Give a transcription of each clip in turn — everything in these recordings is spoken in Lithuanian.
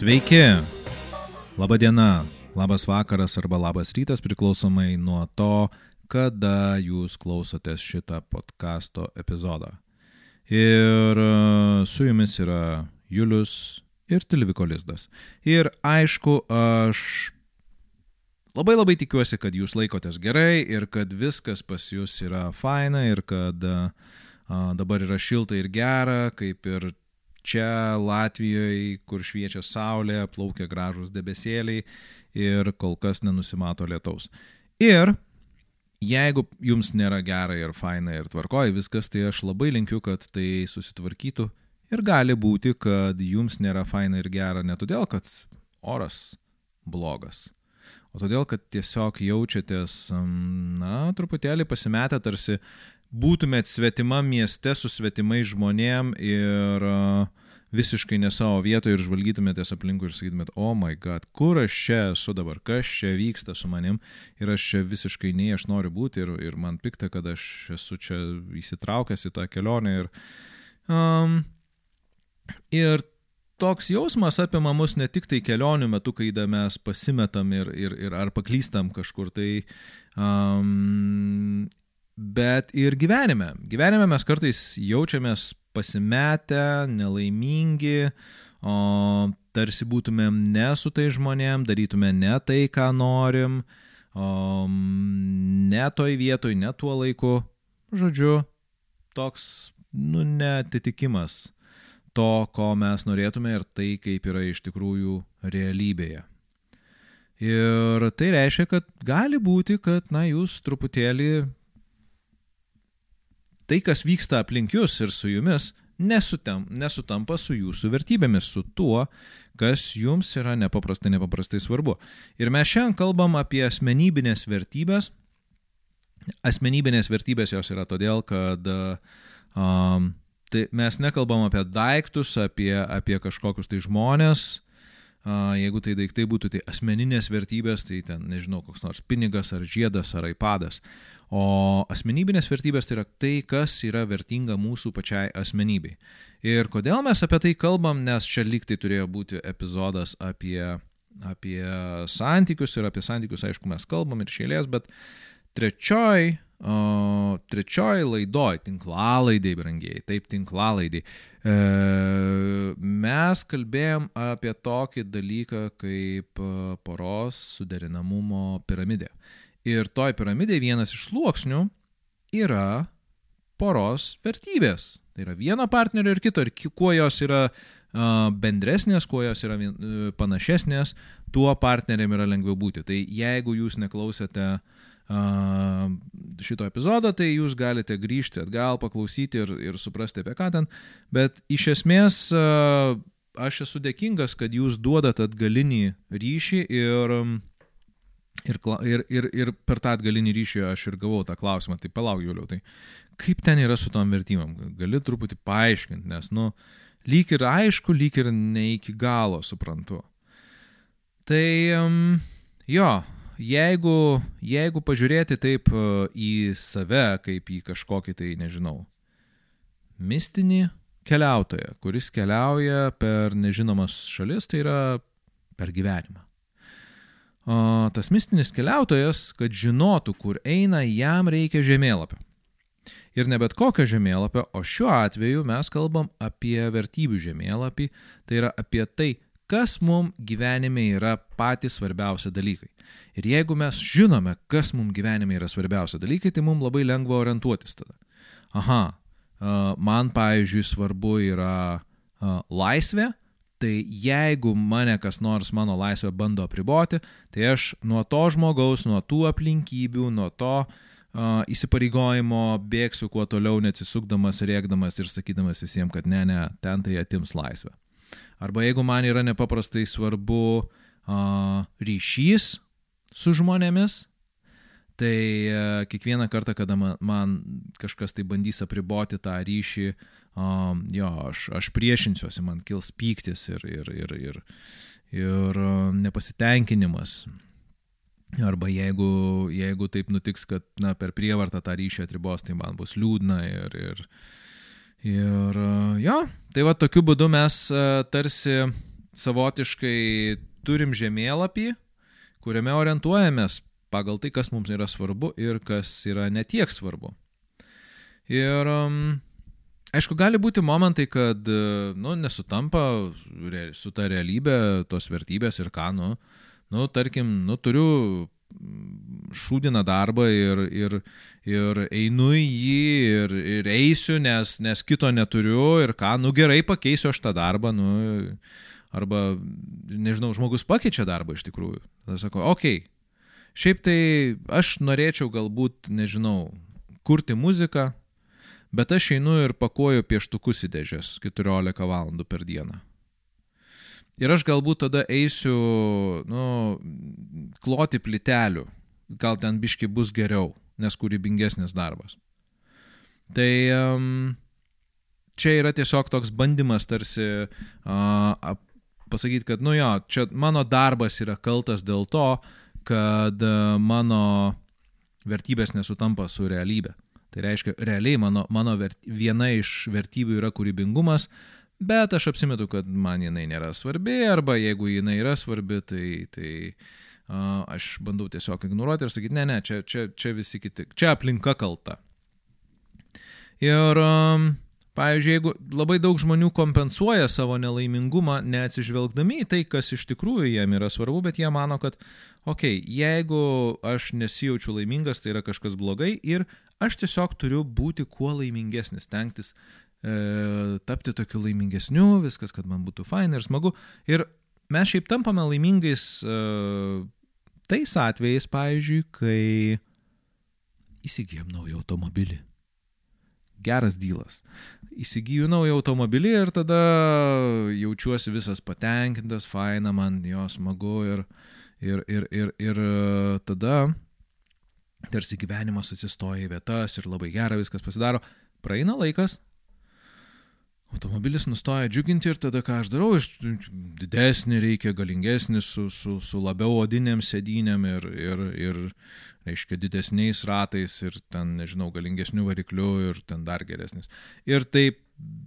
Sveiki! Labadiena, labas vakaras arba labas rytas priklausomai nuo to, kada jūs klausotės šitą podkasto epizodą. Ir e, su jumis yra Julius ir Tilviko Lizdas. Ir aišku, aš labai labai tikiuosi, kad jūs laikotės gerai ir kad viskas pas jūs yra faina ir kad a, dabar yra šilta ir gera, kaip ir čia Latvijoje, kur šviečia saulė, plaukia gražus debesėliai ir kol kas nenusimato lietaus. Ir jeigu jums nėra gera ir faina ir tvarkoji viskas, tai aš labai linkiu, kad tai susitvarkytų ir gali būti, kad jums nėra faina ir gera ne todėl, kad oras blogas, o todėl, kad tiesiog jaučiatės, na, truputėlį pasimetę tarsi būtumėt svetima mieste su svetimai žmonėm ir visiškai ne savo vietoje ir žvalgytumėtės aplinkui ir sakytumėt, o oh my god, kur aš čia esu dabar, kas čia vyksta su manim? Ir aš čia visiškai nei aš noriu būti ir, ir man pikta, kad aš esu čia įsitraukęs į tą kelionę. Ir, um, ir toks jausmas apima mus ne tik tai kelionių metu, kai mes pasimetam ir, ir, ir ar paklystam kažkur, tai um, bet ir gyvenime. Gyvenime mes kartais jaučiamės pasimetę, nelaimingi, o tarsi būtumėm ne su tai žmonėm, darytume ne tai, ką norim, o ne toj vietoj, ne tuo laiku. Žodžiu, toks, nu, netitikimas to, ko mes norėtume ir tai, kaip yra iš tikrųjų realybėje. Ir tai reiškia, kad gali būti, kad, na, jūs truputėlį tai, kas vyksta aplink jūs ir su jumis, nesutam, nesutampa su jūsų vertybėmis, su tuo, kas jums yra nepaprastai, nepaprastai svarbu. Ir mes šiandien kalbam apie asmenybinės vertybės. Asmenybinės vertybės jos yra todėl, kad um, tai mes nekalbam apie daiktus, apie, apie kažkokius tai žmonės, jeigu tai daiktai būtų tai asmeninės vertybės, tai ten, nežinau, koks nors pinigas ar žiedas ar iPadas. O asmenybinės vertybės tai yra tai, kas yra vertinga mūsų pačiai asmenybei. Ir kodėl mes apie tai kalbam, nes čia lyg tai turėjo būti epizodas apie, apie santykius ir apie santykius, aišku, mes kalbam ir šėlės, bet trečioj, o, trečioj laidoj, tinklalaidai, brangiai, taip tinklalaidai, e, mes kalbėjom apie tokį dalyką kaip e, poros suderinamumo piramidė. Ir toj piramidėje vienas iš sluoksnių yra poros vertybės. Tai yra vieno partnerio ir kito. Ir kuo jos yra bendresnės, kuo jos yra uh, panašesnės, tuo partneriam yra lengviau būti. Tai jeigu jūs neklausėte šito epizodo, tai jūs galite grįžti atgal, paklausyti ir, ir suprasti apie ką ten. Bet iš esmės aš esu dėkingas, kad jūs duodat atgalinį ryšį ir um, Ir, ir, ir, ir per tą atgalinį ryšį aš ir gavau tą klausimą, tai palauk, Juliau, tai kaip ten yra su tom vertybėm? Gali truputį paaiškinti, nes, nu, lyg ir aišku, lyg ir ne iki galo suprantu. Tai, jo, jeigu, jeigu pažiūrėti taip uh, į save, kaip į kažkokį tai, nežinau, mistinį keliautoją, kuris keliauja per nežinomas šalis, tai yra per gyvenimą tas mistinis keliautojas, kad žinotų, kur eina, jam reikia žemėlapio. Ir ne bet kokio žemėlapio, o šiuo atveju mes kalbam apie vertybių žemėlapį, tai yra apie tai, kas mums gyvenime yra patys svarbiausi dalykai. Ir jeigu mes žinome, kas mums gyvenime yra svarbiausi dalykai, tai mums labai lengva orientuotis tada. Aha, man pavyzdžiui svarbu yra laisvė, Tai jeigu mane kas nors mano laisvę bando apriboti, tai aš nuo to žmogaus, nuo tų aplinkybių, nuo to uh, įsipareigojimo bėgsiu kuo toliau, neatsisukdamas, rėkdamas ir sakydamas visiems, kad ne, ne, ten tai atims laisvę. Arba jeigu man yra nepaprastai svarbu uh, ryšys su žmonėmis, tai uh, kiekvieną kartą, kada man, man kažkas tai bandys apriboti tą ryšį, uh, um, jo, aš, aš priešinsiuosi, man kils pyktis ir, ir, ir, ir, ir nepasitenkinimas. Arba jeigu, jeigu taip nutiks, kad na, per prievartą tą ryšį atribos, tai man bus liūdna ir, ir, ir jo, tai va tokiu būdu mes tarsi savotiškai turim žemėlapį, kuriame orientuojamės pagal tai, kas mums yra svarbu ir kas yra netiek svarbu. Ir um, aišku, gali būti momentai, kad nu, nesutampa su ta realybė, tos vertybės ir ką, nu, nu tarkim, nu, turiu šūdiną darbą ir, ir, ir einu į jį ir, ir eisiu, nes, nes kito neturiu ir ką, nu gerai pakeisiu aš tą darbą, nu, arba, nežinau, žmogus pakeičia darbą iš tikrųjų. Tada sako, okei, okay, šiaip tai aš norėčiau galbūt, nežinau, kurti muziką, bet aš einu ir pakuoju pieštukus į dėžės 14 valandų per dieną. Ir aš galbūt tada eisiu, nu, kloti plitelių. Gal ten biški bus geriau, nes kūrybingesnis darbas. Tai um, čia yra tiesiog toks bandymas tarsi uh, pasakyti, kad, nu jo, čia mano darbas yra kaltas dėl to, kad uh, mano vertybės nesutampa su realybė. Tai reiškia, realiai mano, mano vert, viena iš vertybių yra kūrybingumas, bet aš apsimetu, kad man jinai nėra svarbi, arba jeigu jinai yra svarbi, tai, tai uh, aš bandau tiesiog ignoruoti ir sakyti, ne, ne, čia, čia, čia visi kiti, čia aplinka kalta. Ir, um, pavyzdžiui, jeigu labai daug žmonių kompensuoja savo nelaimingumą, neatsižvelgdami į tai, kas iš tikrųjų jiem yra svarbu, bet jie mano, kad, okei, okay, jeigu aš nesijaučiu laimingas, tai yra kažkas blogai ir aš tiesiog turiu būti kuo laimingesnis, tenktis e, tapti tokiu laimingesniu, viskas, kad man būtų fain ir smagu. Ir mes šiaip tampame laimingais e, tais atvejais, pavyzdžiui, kai įsigijom naują automobilį. Geras dylas. Įsigiju naują automobilį ir tada jaučiuosi visas patenkintas, faina, man jo smagu ir, ir, ir, ir, ir tada tarsi gyvenimas atsistoja į vietas ir labai gera viskas pasidaro. Praeina laikas, automobilis nustoja džiuginti ir tada ką aš darau, iš didesnį reikia, galingesnį, su, su, su labiau odinėm sėdynėm ir, ir, ir, reiškia, didesniais ratais ir ten, nežinau, galingesnių variklių ir ten dar geresnis. Ir taip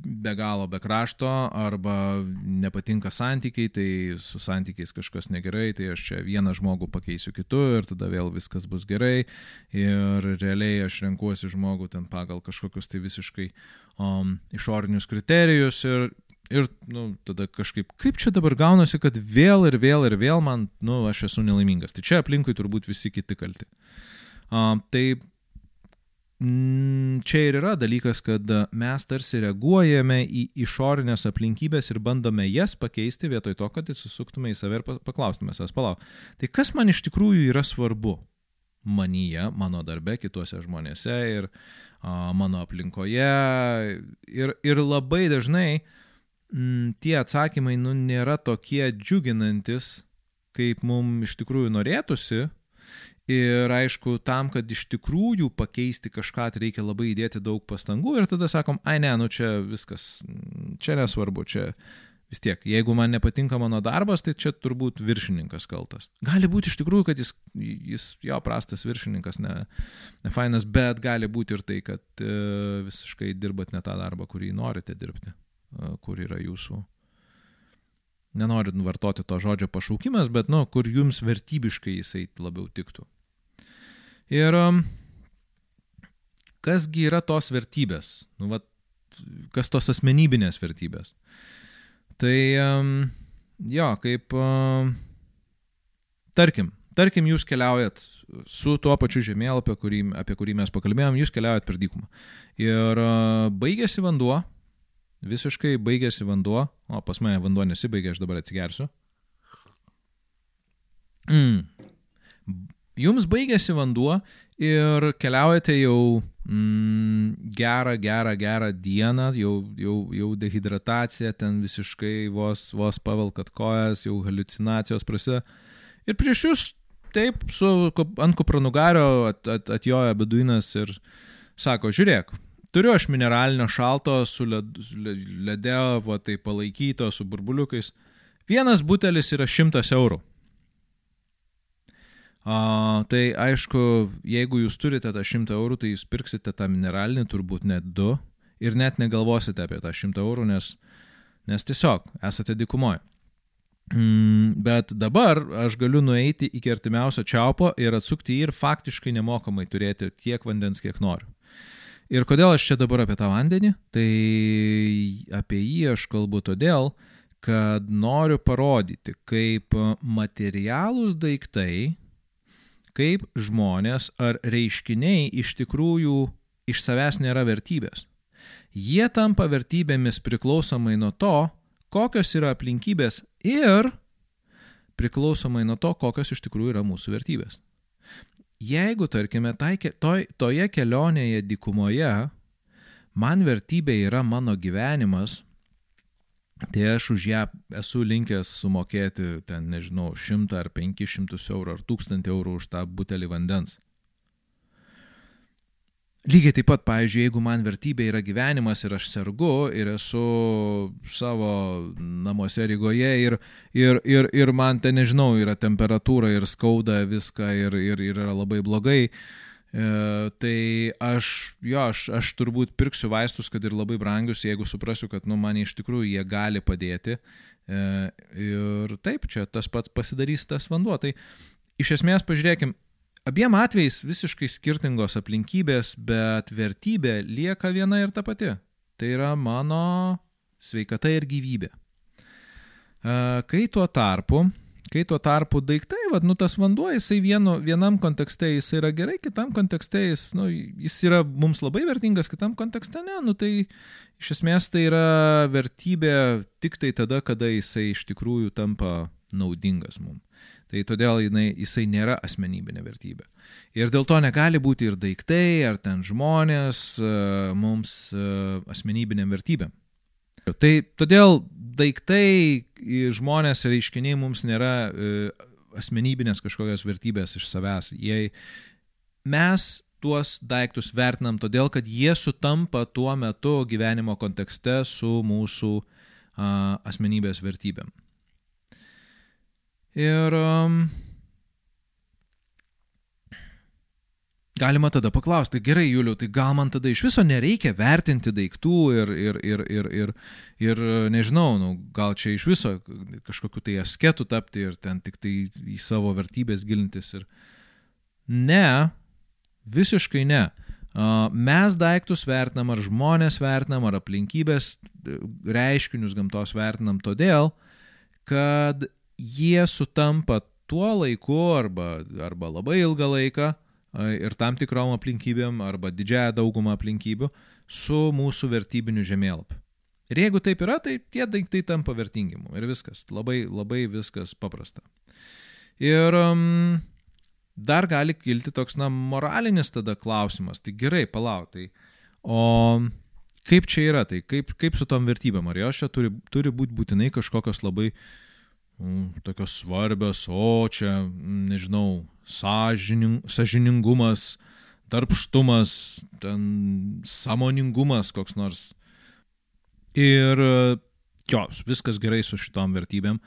be galo be krašto arba nepatinka santykiai, tai su santykiais kažkas negerai, tai aš čia vieną žmogų pakeisiu kitu ir tada vėl viskas bus gerai ir realiai aš renkuosi žmogų ten pagal kažkokius tai visiškai um, išorinius kriterijus ir Ir, nu, tada kažkaip, kaip čia dabar gaunasi, kad vėl ir vėl ir vėl man, nu, aš esu nelaimingas. Tai čia aplinkui turbūt visi kiti kalti. Uh, tai čia ir yra dalykas, kad mes tarsi reaguojame į išorinės aplinkybės ir bandome jas pakeisti vietoj to, kad įsisuktume į save ir paklaustume savęs, palauk, tai kas man iš tikrųjų yra svarbu? Manyje, mano darbe, kituose žmonėse ir a, mano aplinkoje. Ir, ir labai dažnai m, mm, tie atsakymai nu, nėra tokie džiuginantis, kaip mums iš tikrųjų norėtųsi, Ir aišku, tam, kad iš tikrųjų pakeisti kažką, tai reikia labai įdėti daug pastangų ir tada sakom, ai ne, nu čia viskas, čia nesvarbu, čia vis tiek, jeigu man nepatinka mano darbas, tai čia turbūt viršininkas kaltas. Gali būti iš tikrųjų, kad jis, jis jo prastas viršininkas, ne, ne fainas, bet gali būti ir tai, kad e, visiškai dirbat ne tą darbą, kurį norite dirbti, e, kur yra jūsų nenoriu vartoti to žodžio pašaukimas, bet, nu, kur jums vertybiškai jisai labiau tiktų. Ir um, kasgi yra tos vertybės? Nu, vat, kas tos asmenybinės vertybės? Tai, um, jo, kaip, um, tarkim, tarkim, jūs keliaujat su tuo pačiu žemėlapiu, apie kurį mes pakalbėjom, jūs keliaujat per dykumą. Ir uh, baigėsi vanduo, visiškai baigėsi vanduo, o pas mane vanduo nesibaigė, aš dabar atsigersiu. Mm. Jums baigėsi vanduo ir keliaujate jau mm, gerą, gerą, gerą dieną, jau, jau, jau dehidratacija, ten visiškai vos, vos pavelkat kojas, jau halucinacijos prasideda. Ir prieš jūs taip su ant kupranugario at, at, atjoja beduinas ir sako, žiūrėk, Turiu aš mineralinio šalto su ledeo, va tai palaikyto, su burbuliukais. Vienas butelis yra 100 eurų. A, tai aišku, jeigu jūs turite tą 100 eurų, tai jūs pirksite tą mineralinį turbūt net du ir net negalvosite apie tą 100 eurų, nes, nes tiesiog esate dikumoje. Mm, bet dabar aš galiu nueiti iki artimiausio čiaupo ir atsukti jį ir faktiškai nemokamai turėti tiek vandens, kiek noriu. Ir kodėl aš čia dabar apie tą vandenį? Tai apie jį aš kalbu todėl, kad noriu parodyti, kaip materialūs daiktai, kaip žmonės ar reiškiniai iš tikrųjų iš savęs nėra vertybės. Jie tampa vertybėmis priklausomai nuo to, kokios yra aplinkybės ir priklausomai nuo to, kokios iš tikrųjų yra mūsų vertybės. Jeigu, tarkime, tai, toj, toje kelionėje dykumoje man vertybė yra mano gyvenimas, tai aš už ją esu linkęs sumokėti ten, nežinau, šimtą ar penkišimtus eurų ar tūkstantį eurų už tą butelį vandens. Lygiai taip pat, pavyzdžiui, jeigu man vertybė yra gyvenimas ir aš sergu ir esu savo namuose Rygoje ir, ir, ir, ir man ten, nežinau, yra temperatūra ir skauda viską ir, ir, ir yra labai blogai, e, tai aš, jo, aš, aš turbūt pirksiu vaistus, kad ir labai brangius, jeigu suprasiu, kad, nu, man iš tikrųjų jie gali padėti. E, ir taip, čia tas pats pasidarys tas vanduo. Tai iš esmės, pažiūrėkim, Abiem atvejais visiškai skirtingos aplinkybės, bet vertybė lieka viena ir ta pati. Tai yra mano sveikata ir gyvybė. Kai tuo tarpu, kai tuo tarpu daiktai, vad, nu tas vanduo, jisai vienu, vienam kontekste jisai yra gerai, kitam kontekste jis, nu, jis yra mums labai vertingas, kitam kontekste ne, nu tai iš esmės tai yra vertybė tik tai tada, kada jisai iš tikrųjų tampa naudingas mums. Tai todėl jinai, jisai nėra asmenybinė vertybė. Ir dėl to negali būti ir daiktai, ar ten žmonės e, mums e, asmenybinėm vertybėm. Tai todėl daiktai, žmonės ir reiškiniai mums nėra e, asmenybinės kažkokios vertybės iš savęs. Jei mes tuos daiktus vertinam todėl, kad jie sutampa tuo metu gyvenimo kontekste su mūsų a, asmenybės vertybėm. Ir um, galima tada paklausti, gerai, Juliu, tai gal man tada iš viso nereikia vertinti daiktų ir, ir, ir, ir, ir, ir nežinau, nu, gal čia iš viso kažkokiu tai asketų tapti ir ten tik tai į savo vertybės gilintis. Ir... Ne, visiškai ne. Mes daiktus vertinam, ar žmonės vertinam, ar aplinkybės reiškinius gamtos vertinam todėl, kad jie sutampa tuo laiku arba, arba labai ilgą laiką ir tam tikrom aplinkybėm arba didžiąją daugumą aplinkybių su mūsų vertybiniu žemėlapiu. Ir jeigu taip yra, tai tie daiktai tampa vertingi mums. Ir viskas. Labai, labai viskas paprasta. Ir um, dar gali kilti toks, na, moralinis tada klausimas. Tai gerai, palauk. Tai, o kaip čia yra? Tai kaip, kaip su tom vertybėm? Ar jos čia turi, turi būti būtinai kažkokios labai uh, tokios svarbios, o čia, mm, nežinau, sąžining, sąžiningumas, tarpštumas, ten samoningumas koks nors. Ir jos, viskas gerai su šitom vertybėm.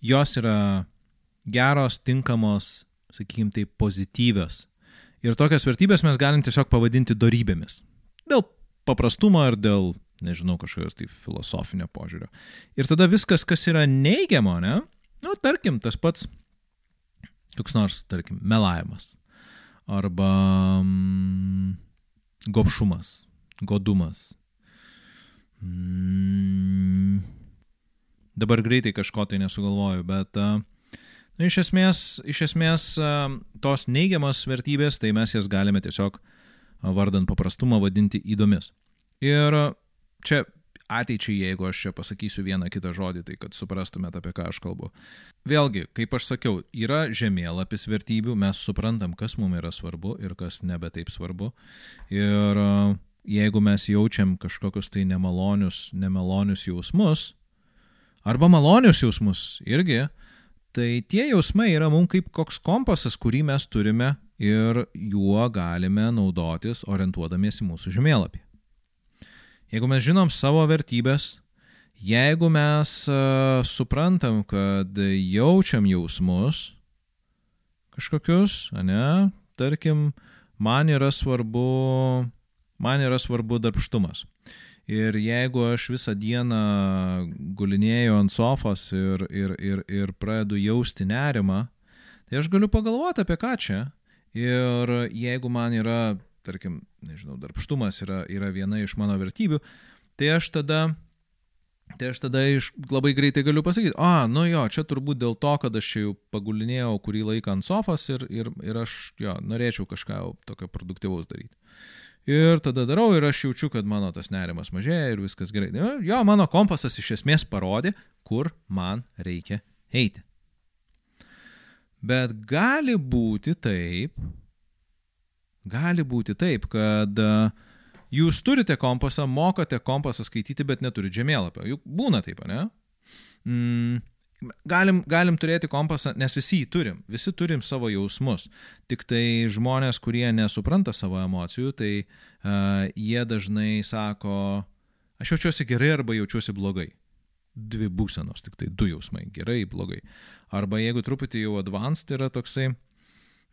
Jos yra geros, tinkamos, sakykime, tai pozityvios. Ir tokias vertybės mes galim tiesiog pavadinti darybėmis. Dėl paprastumo ir dėl nežinau, kažkokios tai filosofinio požiūrio. Ir tada viskas, kas yra neigiamo, ne? Nu, tarkim, tas pats, koks nors, tarkim, melavimas. Arba mm, gopšumas, godumas. Mm, dabar greitai kažko tai nesugalvoju, bet uh, nu, iš esmės, iš esmės uh, tos neigiamas vertybės, tai mes jas galime tiesiog uh, vardant paprastumą vadinti įdomis. Ir čia ateičiai, jeigu aš čia pasakysiu vieną kitą žodį, tai kad suprastumėte, apie ką aš kalbu. Vėlgi, kaip aš sakiau, yra žemėlapis vertybių, mes suprantam, kas mums yra svarbu ir kas nebe taip svarbu. Ir e, jeigu mes jaučiam kažkokius tai nemalonius, nemalonius jausmus, arba malonius jausmus irgi, tai tie jausmai yra mums kaip koks kompasas, kurį mes turime ir juo galime naudotis orientuodamiesi mūsų žemėlapį. Jeigu mes žinom savo vertybės, jeigu mes uh, suprantam, kad jaučiam jausmus kažkokius, ne, tarkim, man yra svarbu, man yra svarbu darbštumas. Ir jeigu aš visą dieną gulinėjau ant sofos ir, ir, ir, ir pradedu jausti nerimą, tai aš galiu pagalvoti apie ką čia. Ir jeigu man yra, tarkim, nežinau, darbštumas yra, yra viena iš mano vertybių, tai aš tada Tai aš tada iš, labai greitai galiu pasakyti, a, nu jo, čia turbūt dėl to, kad aš jau pagulinėjau kurį laiką ant sofos ir, ir, ir aš, jo, norėčiau kažką tokio produktyvaus daryti. Ir tada darau ir aš jaučiu, kad mano tas nerimas mažėja ir viskas gerai. Jo, mano kompasas iš esmės parodė, kur man reikia eiti. Bet gali būti taip, gali būti taip, kad uh, Jūs turite kompasą, mokate kompasą skaityti, bet neturite žemėlapio. Juk būna taip, ne? Mm, galim, galim turėti kompasą, nes visi jį turim, visi turim savo jausmus. Tik tai žmonės, kurie nesupranta savo emocijų, tai uh, jie dažnai sako, aš jaučiuosi gerai arba jaučiuosi blogai. Dvi būsenos, tik tai du jausmai - gerai, blogai. Arba jeigu truputį jau advanced yra toksai,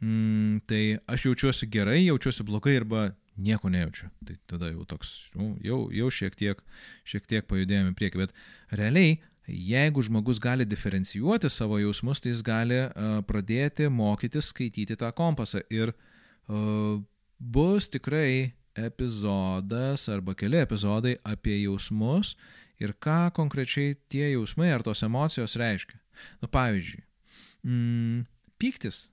mm, tai aš jaučiuosi gerai, jaučiuosi blogai arba nieko nejaučiu. Tai tada jau toks, nu, jau, jau šiek tiek, šiek tiek pajudėjome prieki, bet realiai, jeigu žmogus gali diferencijuoti savo jausmus, tai jis gali uh, pradėti mokytis skaityti tą kompasą ir uh, bus tikrai epizodas arba keli epizodai apie jausmus ir ką konkrečiai tie jausmai ar tos emocijos reiškia. Nu, pavyzdžiui, mm, pyktis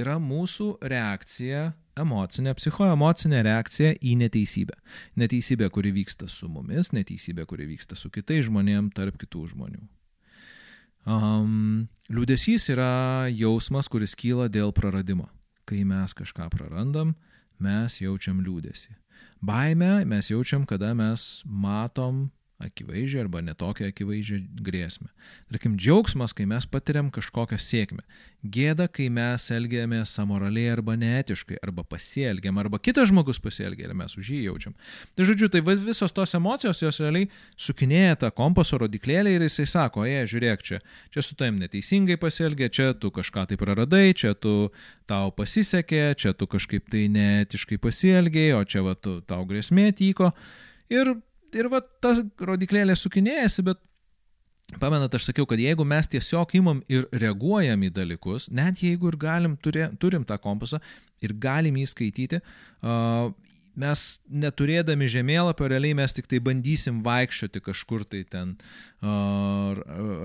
yra mūsų reakcija emocinė, psichoemocinė reakcija į neteisybę. Neteisybė, kuri vyksta su mumis, neteisybė, kuri vyksta su kitais žmonėmis, tarp kitų žmonių. Um, liūdėsys yra jausmas, kuris kyla dėl praradimo. Kai mes kažką prarandam, mes jaučiam liūdėsi. Baime mes jaučiam, kada mes matom akivaizdžią arba netokią akivaizdžią grėsmę. Tarkim, džiaugsmas, kai mes patiriam kažkokią sėkmę. Gėda, kai mes elgiamės amoraliai arba neetiškai, arba pasielgiam, arba kitas žmogus pasielgia ir mes už jį jaučiam. Tai žodžiu, tai visos tos emocijos jos realiai sukinėja tą kompaso rodiklėlį ir jisai sako, jei, žiūrėk čia, čia su taim neteisingai pasielgia, čia tu kažką tai praradai, čia tu tau pasisekė, čia tu kažkaip tai neetiškai pasielgiai, o čia va tu, tau grėsmė tyko. Ir ir va tas rodiklėlė sukinėjasi, bet Pamenat, aš sakiau, kad jeigu mes tiesiog imam ir reaguojam į dalykus, net jeigu ir galim, turė, turim tą kompasą ir galim jį skaityti, uh, mes neturėdami žemėlapio, realiai mes tik tai bandysim vaikščioti kažkur tai ten uh,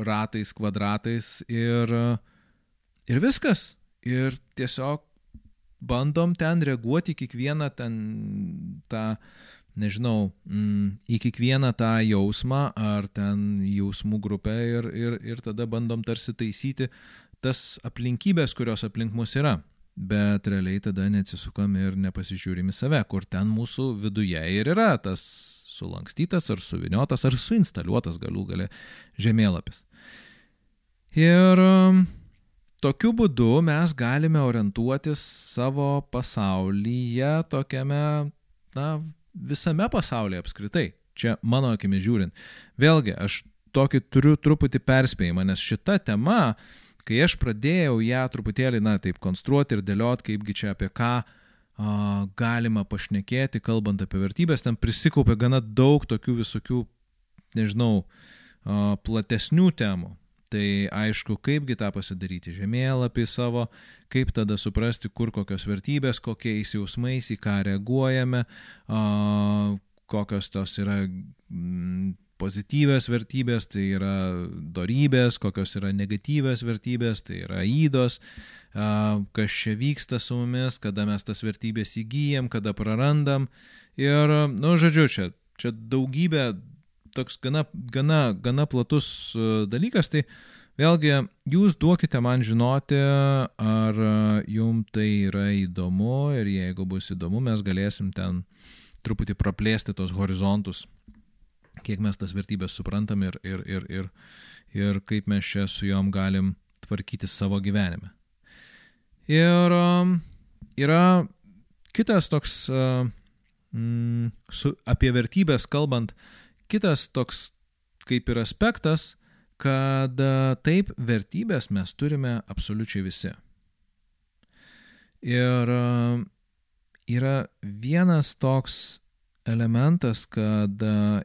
ratais, kvadratais ir, ir viskas. Ir tiesiog bandom ten reaguoti kiekvieną ten tą nežinau, mm, į kiekvieną tą jausmą ar ten jausmų grupę ir, ir, ir tada bandom tarsi taisyti tas aplinkybės, kurios aplink mus yra. Bet realiai tada neatsisukam ir nepasižiūrim į save, kur ten mūsų viduje ir yra tas sulankstytas ar suviniotas ar suinstaliuotas galų gale žemėlapis. Ir um, tokiu būdu mes galime orientuotis savo pasaulyje tokiame, na, visame pasaulyje apskritai. Čia mano akimi žiūrint. Vėlgi, aš tokį turiu truputį perspėjimą, nes šita tema, kai aš pradėjau ją truputėlį, na, taip konstruoti ir dėliot, kaipgi čia apie ką a, galima pašnekėti, kalbant apie vertybės, ten prisikaupė gana daug tokių visokių, nežinau, a, platesnių temų. Tai aišku, kaipgi tą pasidaryti žemėlapį savo, kaip tada suprasti, kur kokios vertybės, kokiais jausmais, į ką reaguojame, kokios tos yra mm, pozityvės vertybės, tai yra dorybės, kokios yra negatyvės vertybės, tai yra įdos, kas čia vyksta su mumis, kada mes tas vertybės įgyjam, kada prarandam. Ir, nu, žodžiu, čia, čia daugybė toks gana, gana, gana platus e, dalykas, tai vėlgi jūs duokite man žinoti, ar e, jums tai yra įdomu ir jeigu bus įdomu, mes galėsim ten truputį praplėsti tos horizontus, kiek mes tas vertybės suprantam ir, ir, ir, ir, ir kaip mes čia su juom galim tvarkyti savo gyvenime. Ir um, yra kitas toks, mm, su, apie vertybės kalbant, Kitas toks kaip ir aspektas, kad e, taip vertybės mes turime absoliučiai visi. Ir e, yra vienas toks elementas, kad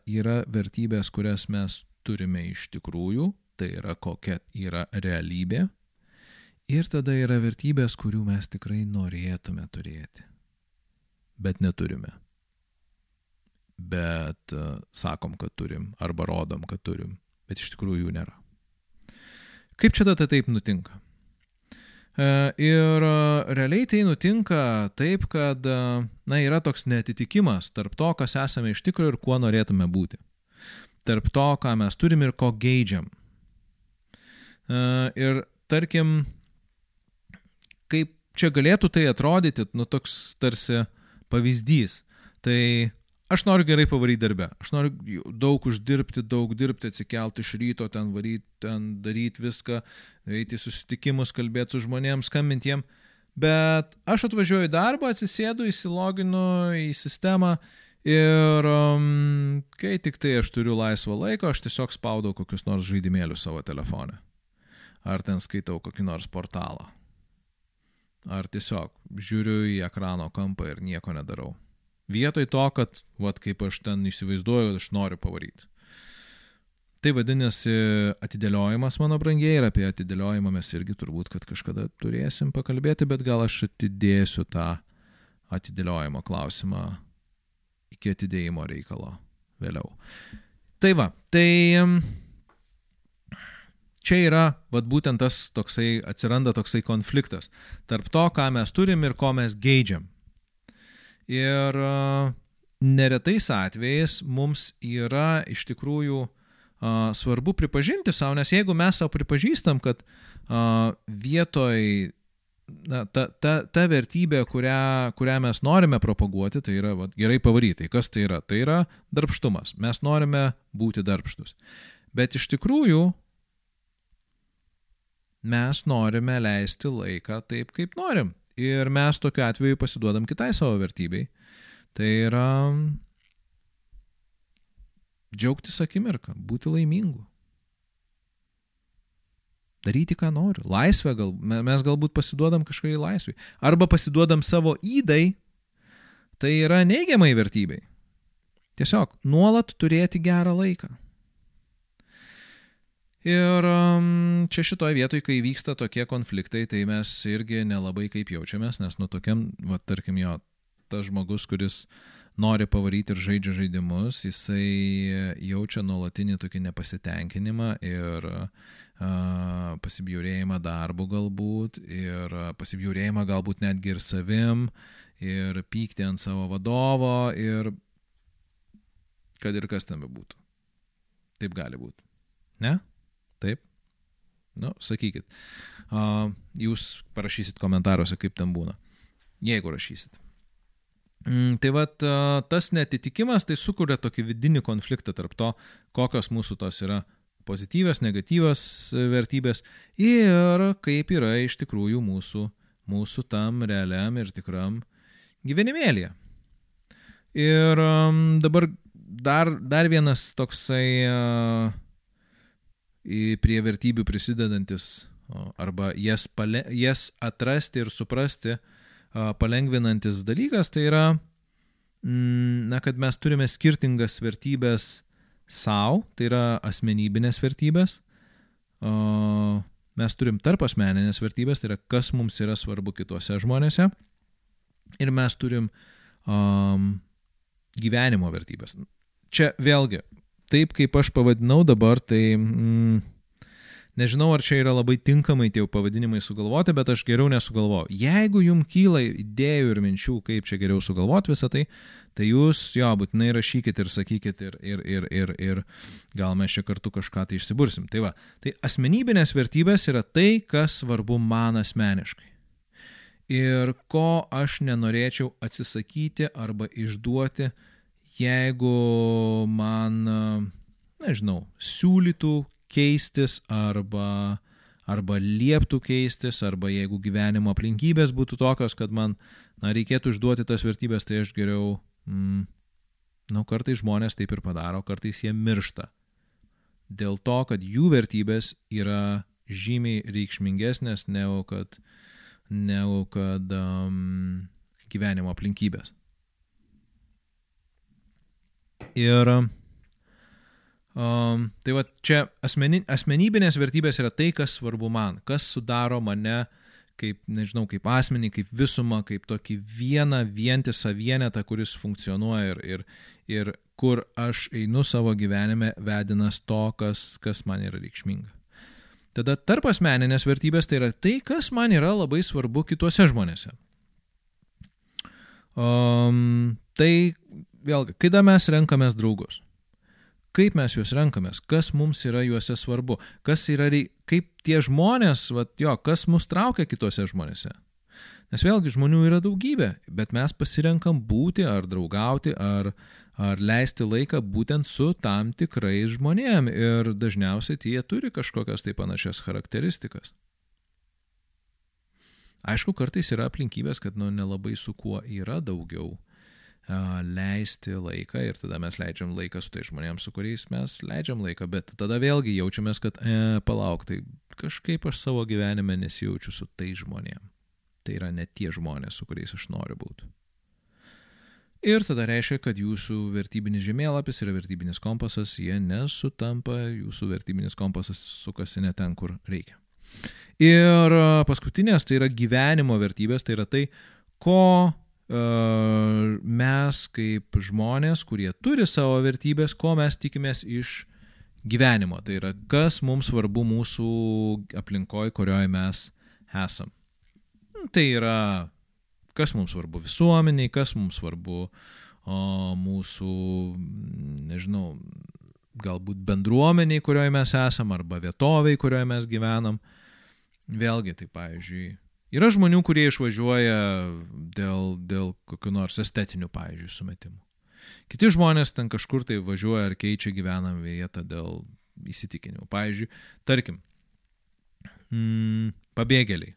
yra vertybės, kurias mes turime iš tikrųjų, tai yra kokia yra realybė. Ir tada yra vertybės, kurių mes tikrai norėtume turėti, bet neturime. Bet uh, sakom, kad turim, arba rodom, kad turim, bet iš tikrųjų jų nėra. Kaip čia tada taip nutinka? E, ir e, realiai tai nutinka taip, kad e, na, yra toks netitikimas tarp to, kas esame iš tikrųjų ir kuo norėtume būti. Tarp to, ką mes turim ir ko geidžiam. Ir tarkim, kaip čia galėtų tai atrodyti, nu toks tarsi pavyzdys. Tai Aš noriu gerai pavaryti darbę, aš noriu daug uždirbti, daug dirbti, atsikelti iš ryto, ten varyti, ten daryti viską, eiti susitikimus, kalbėti su žmonėms, skambinti jiem. Bet aš atvažiuoju į darbą, atsisėdu, įsiloginu į sistemą ir um, kai tik tai aš turiu laisvą laiką, aš tiesiog spaudau kokius nors žaidimėlius savo telefone. Ar ten skaitau kokį nors portalą. Ar tiesiog žiūriu į ekrano kampą ir nieko nedarau. Vietoj to, kad, vat kaip aš ten įsivaizduoju, aš noriu pavaryti. Tai vadinasi atidėliojimas, mano brangiai, ir apie atidėliojimą mes irgi turbūt, kad kažkada turėsim pakalbėti, bet gal aš atidėsiu tą atidėliojimo klausimą iki atidėjimo reikalo vėliau. Tai va, tai čia yra, vad būtent tas toksai, atsiranda toksai konfliktas tarp to, ką mes turim ir ko mes geidžiam. Ir neretais atvejais mums yra iš tikrųjų svarbu pripažinti savo, nes jeigu mes savo pripažįstam, kad vietoj na, ta, ta, ta vertybė, kurią, kurią mes norime propaguoti, tai yra va, gerai pavaryti. Kas tai yra? Tai yra darbštumas. Mes norime būti darbštus. Bet iš tikrųjų mes norime leisti laiką taip, kaip norim. Ir mes tokiu atveju pasiduodam kitai savo vertybei. Tai yra džiaugtis akimirką, būti laimingu. Daryti, ką noriu. Laisvę gal, mes galbūt pasiduodam kažkokiai laisvai. Arba pasiduodam savo įdai, tai yra neigiamai vertybei. Tiesiog nuolat turėti gerą laiką. Ir um, čia šitoje vietoje, kai vyksta tokie konfliktai, tai mes irgi nelabai kaip jaučiamės, nes nu tokiam, va, tarkim, jo, tas žmogus, kuris nori pavaryti ir žaidžia žaidimus, jisai jaučia nuolatinį tokį nepasitenkinimą ir uh, pasibjaurėjimą darbu galbūt, ir pasibjaurėjimą galbūt netgi ir savim, ir pykti ant savo vadovo, ir kad ir kas ten bebūtų. Taip gali būti. Ne? Taip? Nu, sakykit. Uh, jūs parašysit komentaruose, kaip ten būna. Jeigu rašysit. Mm, tai vad, uh, tas netitikimas tai sukuria tokį vidinį konfliktą tarp to, kokios mūsų tos yra pozityvios, negatyvios vertybės ir kaip yra iš tikrųjų mūsų, mūsų tam realiam ir tikram gyvenimėlėje. Ir um, dabar dar, dar vienas toksai uh, prie vertybių prisidedantis arba jas, pale, jas atrasti ir suprasti palengvinantis dalykas, tai yra, mm, na, kad mes turime skirtingas vertybės savo, tai yra asmenybinės vertybės, mes turim tarp asmeninės vertybės, tai yra kas mums yra svarbu kituose žmonėse, ir mes turim um, gyvenimo vertybės. Čia vėlgi taip, kaip aš pavadinau dabar, tai mm, nežinau, ar čia yra labai tinkamai tie pavadinimai sugalvoti, bet aš geriau nesugalvoju. Jeigu jums kyla idėjų ir minčių, kaip čia geriau sugalvoti visą tai, tai jūs jo būtinai rašykit ir sakykit ir, ir, ir, ir, ir gal mes čia kartu kažką tai išsibursim. Tai va, tai asmenybinės vertybės yra tai, kas svarbu man asmeniškai. Ir ko aš nenorėčiau atsisakyti arba išduoti, jeigu man, nežinau, siūlytų keistis arba, arba lieptų keistis, arba jeigu gyvenimo aplinkybės būtų tokios, kad man, na, reikėtų išduoti tas vertybės, tai aš geriau, mm, nu, kartais žmonės taip ir padaro, kartais jie miršta. Dėl to, kad jų vertybės yra žymiai reikšmingesnės negu kad, negu kad um, gyvenimo aplinkybės. Ir um, tai va čia asmeni, asmenybinės vertybės yra tai, kas svarbu man, kas sudaro mane kaip, nežinau, kaip asmenį, kaip visumą, kaip tokį vieną vientisą vienetą, kuris funkcionuoja ir, ir, ir kur aš einu savo gyvenime vedinas to, kas, kas man yra reikšminga. Tada tarp asmeninės vertybės tai yra tai, kas man yra labai svarbu kituose žmonėse. Um, tai vėlgi, kada mes renkamės draugus, kaip mes juos renkamės, kas mums yra juose svarbu, kas yra, kaip tie žmonės, vat, jo, kas mus traukia kitose žmonėse. Nes vėlgi žmonių yra daugybė, bet mes pasirenkam būti ar draugauti, ar, ar leisti laiką būtent su tam tikrais žmonėm ir dažniausiai tie turi kažkokias tai panašias charakteristikas. Aišku, kartais yra aplinkybės, kad nu, nelabai su kuo yra daugiau leisti laiką ir tada mes leidžiam laiką su tai žmonėms, su kuriais mes leidžiam laiką, bet tada vėlgi jaučiamės, kad e, palauk, tai kažkaip aš savo gyvenime nesijaučiu su tai žmonėm. Tai yra ne tie žmonės, su kuriais aš noriu būti. Ir tada reiškia, kad jūsų vertybinis žemėlapis yra vertybinis kompasas, jie nesutampa, jūsų vertybinis kompasas sukasi ne ten, kur reikia. Ir paskutinės tai yra gyvenimo vertybės, tai yra tai, ko mes kaip žmonės, kurie turi savo vertybės, ko mes tikimės iš gyvenimo. Tai yra, kas mums svarbu mūsų aplinkoje, kurioje mes esam. Nu, tai yra, kas mums svarbu visuomeniai, kas mums svarbu o, mūsų, nežinau, galbūt bendruomeniai, kurioje mes esam, arba vietoviai, kurioje mes gyvenam. Vėlgi, tai pavyzdžiui, yra žmonių, kurie išvažiuoja dėl, dėl kokiu nors estetiniu, pavyzdžiui, sumetimų. Kiti žmonės ten kažkur tai važiuoja ar keičia gyvenamą vietą dėl įsitikinimų. Pavyzdžiui, tarkim, mm, pabėgėliai.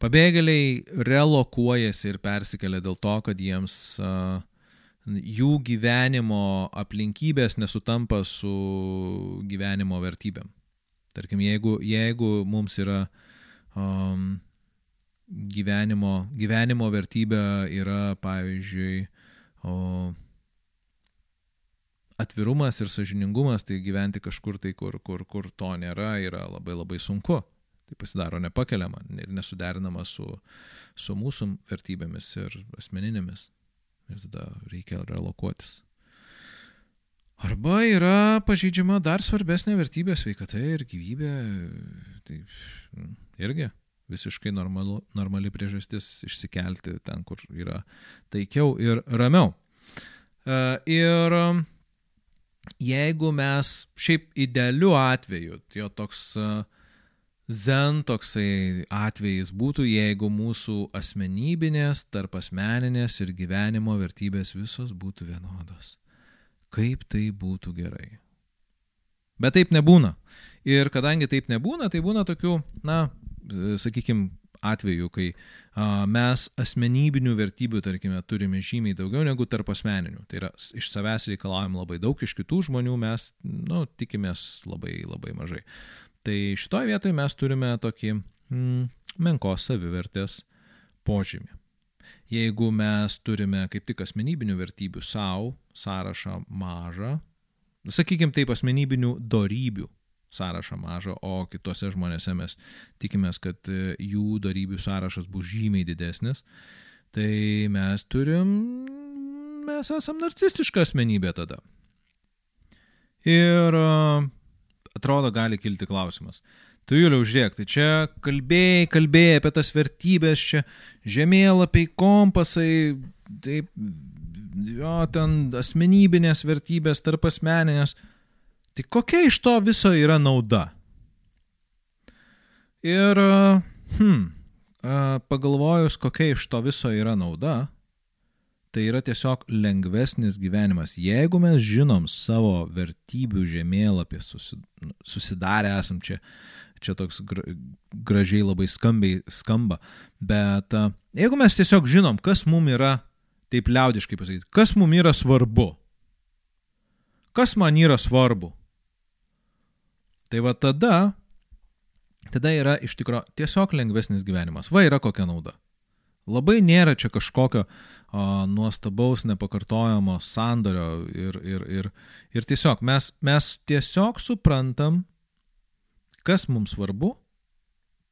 Pabėgėliai relokuojasi ir persikelia dėl to, kad jiems uh, jų gyvenimo aplinkybės nesutampa su gyvenimo vertybėm. Tarkim, jeigu, jeigu mums yra um, gyvenimo, gyvenimo vertybė yra, pavyzdžiui, o, atvirumas ir sažiningumas, tai gyventi kažkur tai, kur, kur, kur to nėra, yra labai labai sunku. Tai pasidaro nepakeliama ir nesuderinama su, su mūsų vertybėmis ir asmeninėmis. Ir tada reikia relokuotis. Arba yra pažydžiama dar svarbesnė vertybė - sveikata ir gyvybė. Tai mm, irgi visiškai normalu, normali priežastis išsikelti ten, kur yra taikiau ir ramiau. E, ir jeigu mes šiaip idealiu atveju, jo toks e, zen toksai atvejis būtų, jeigu mūsų asmenybinės, tarp asmeninės ir gyvenimo vertybės visos būtų vienodos kaip tai būtų gerai. Bet taip nebūna. Ir kadangi taip nebūna, tai būna tokių, na, sakykime, atvejų, kai a, mes asmenybinių vertybių, tarkime, turime žymiai daugiau negu tarp asmeninių. Tai yra, iš savęs reikalaujam labai daug, iš kitų žmonių mes, nu, tikimės labai, labai mažai. Tai šitoje vietoje mes turime tokį mm, menkos savivertės požymį. Jeigu mes turime kaip tik asmenybinių vertybių savo sąrašą mažą, sakykime taip, asmenybinių darybių sąrašą mažą, o kitose žmonėse mes tikimės, kad e, jų darybių sąrašas bus žymiai didesnis, tai mes turim, mes esam narcistiška asmenybė tada. Ir e, atrodo gali kilti klausimas. Tu Juliau, žiūrėk, tai čia kalbėjai, kalbėjai apie tas vertybės, čia žemėlapiai, kompasai, taip, jo, ten asmenybinės vertybės, tarp asmeninės. Tai kokia iš to viso yra nauda? Ir, hmm, pagalvojus, kokia iš to viso yra nauda, tai yra tiesiog lengvesnis gyvenimas. Jeigu mes žinom savo vertybių žemėlapį, susidarę esam čia, čia toks gražiai labai skambiai skamba, bet jeigu mes tiesiog žinom, kas mums yra, taip liaudiškai pasakyti, kas mums yra svarbu, kas man yra svarbu, tai va tada, tada yra iš tikrųjų tiesiog lengvesnis gyvenimas. Va yra kokia nauda. Labai nėra čia kažkokio o, nuostabaus, nepakartojamo sandorio ir, ir, ir, ir tiesiog mes, mes tiesiog suprantam, kas mums svarbu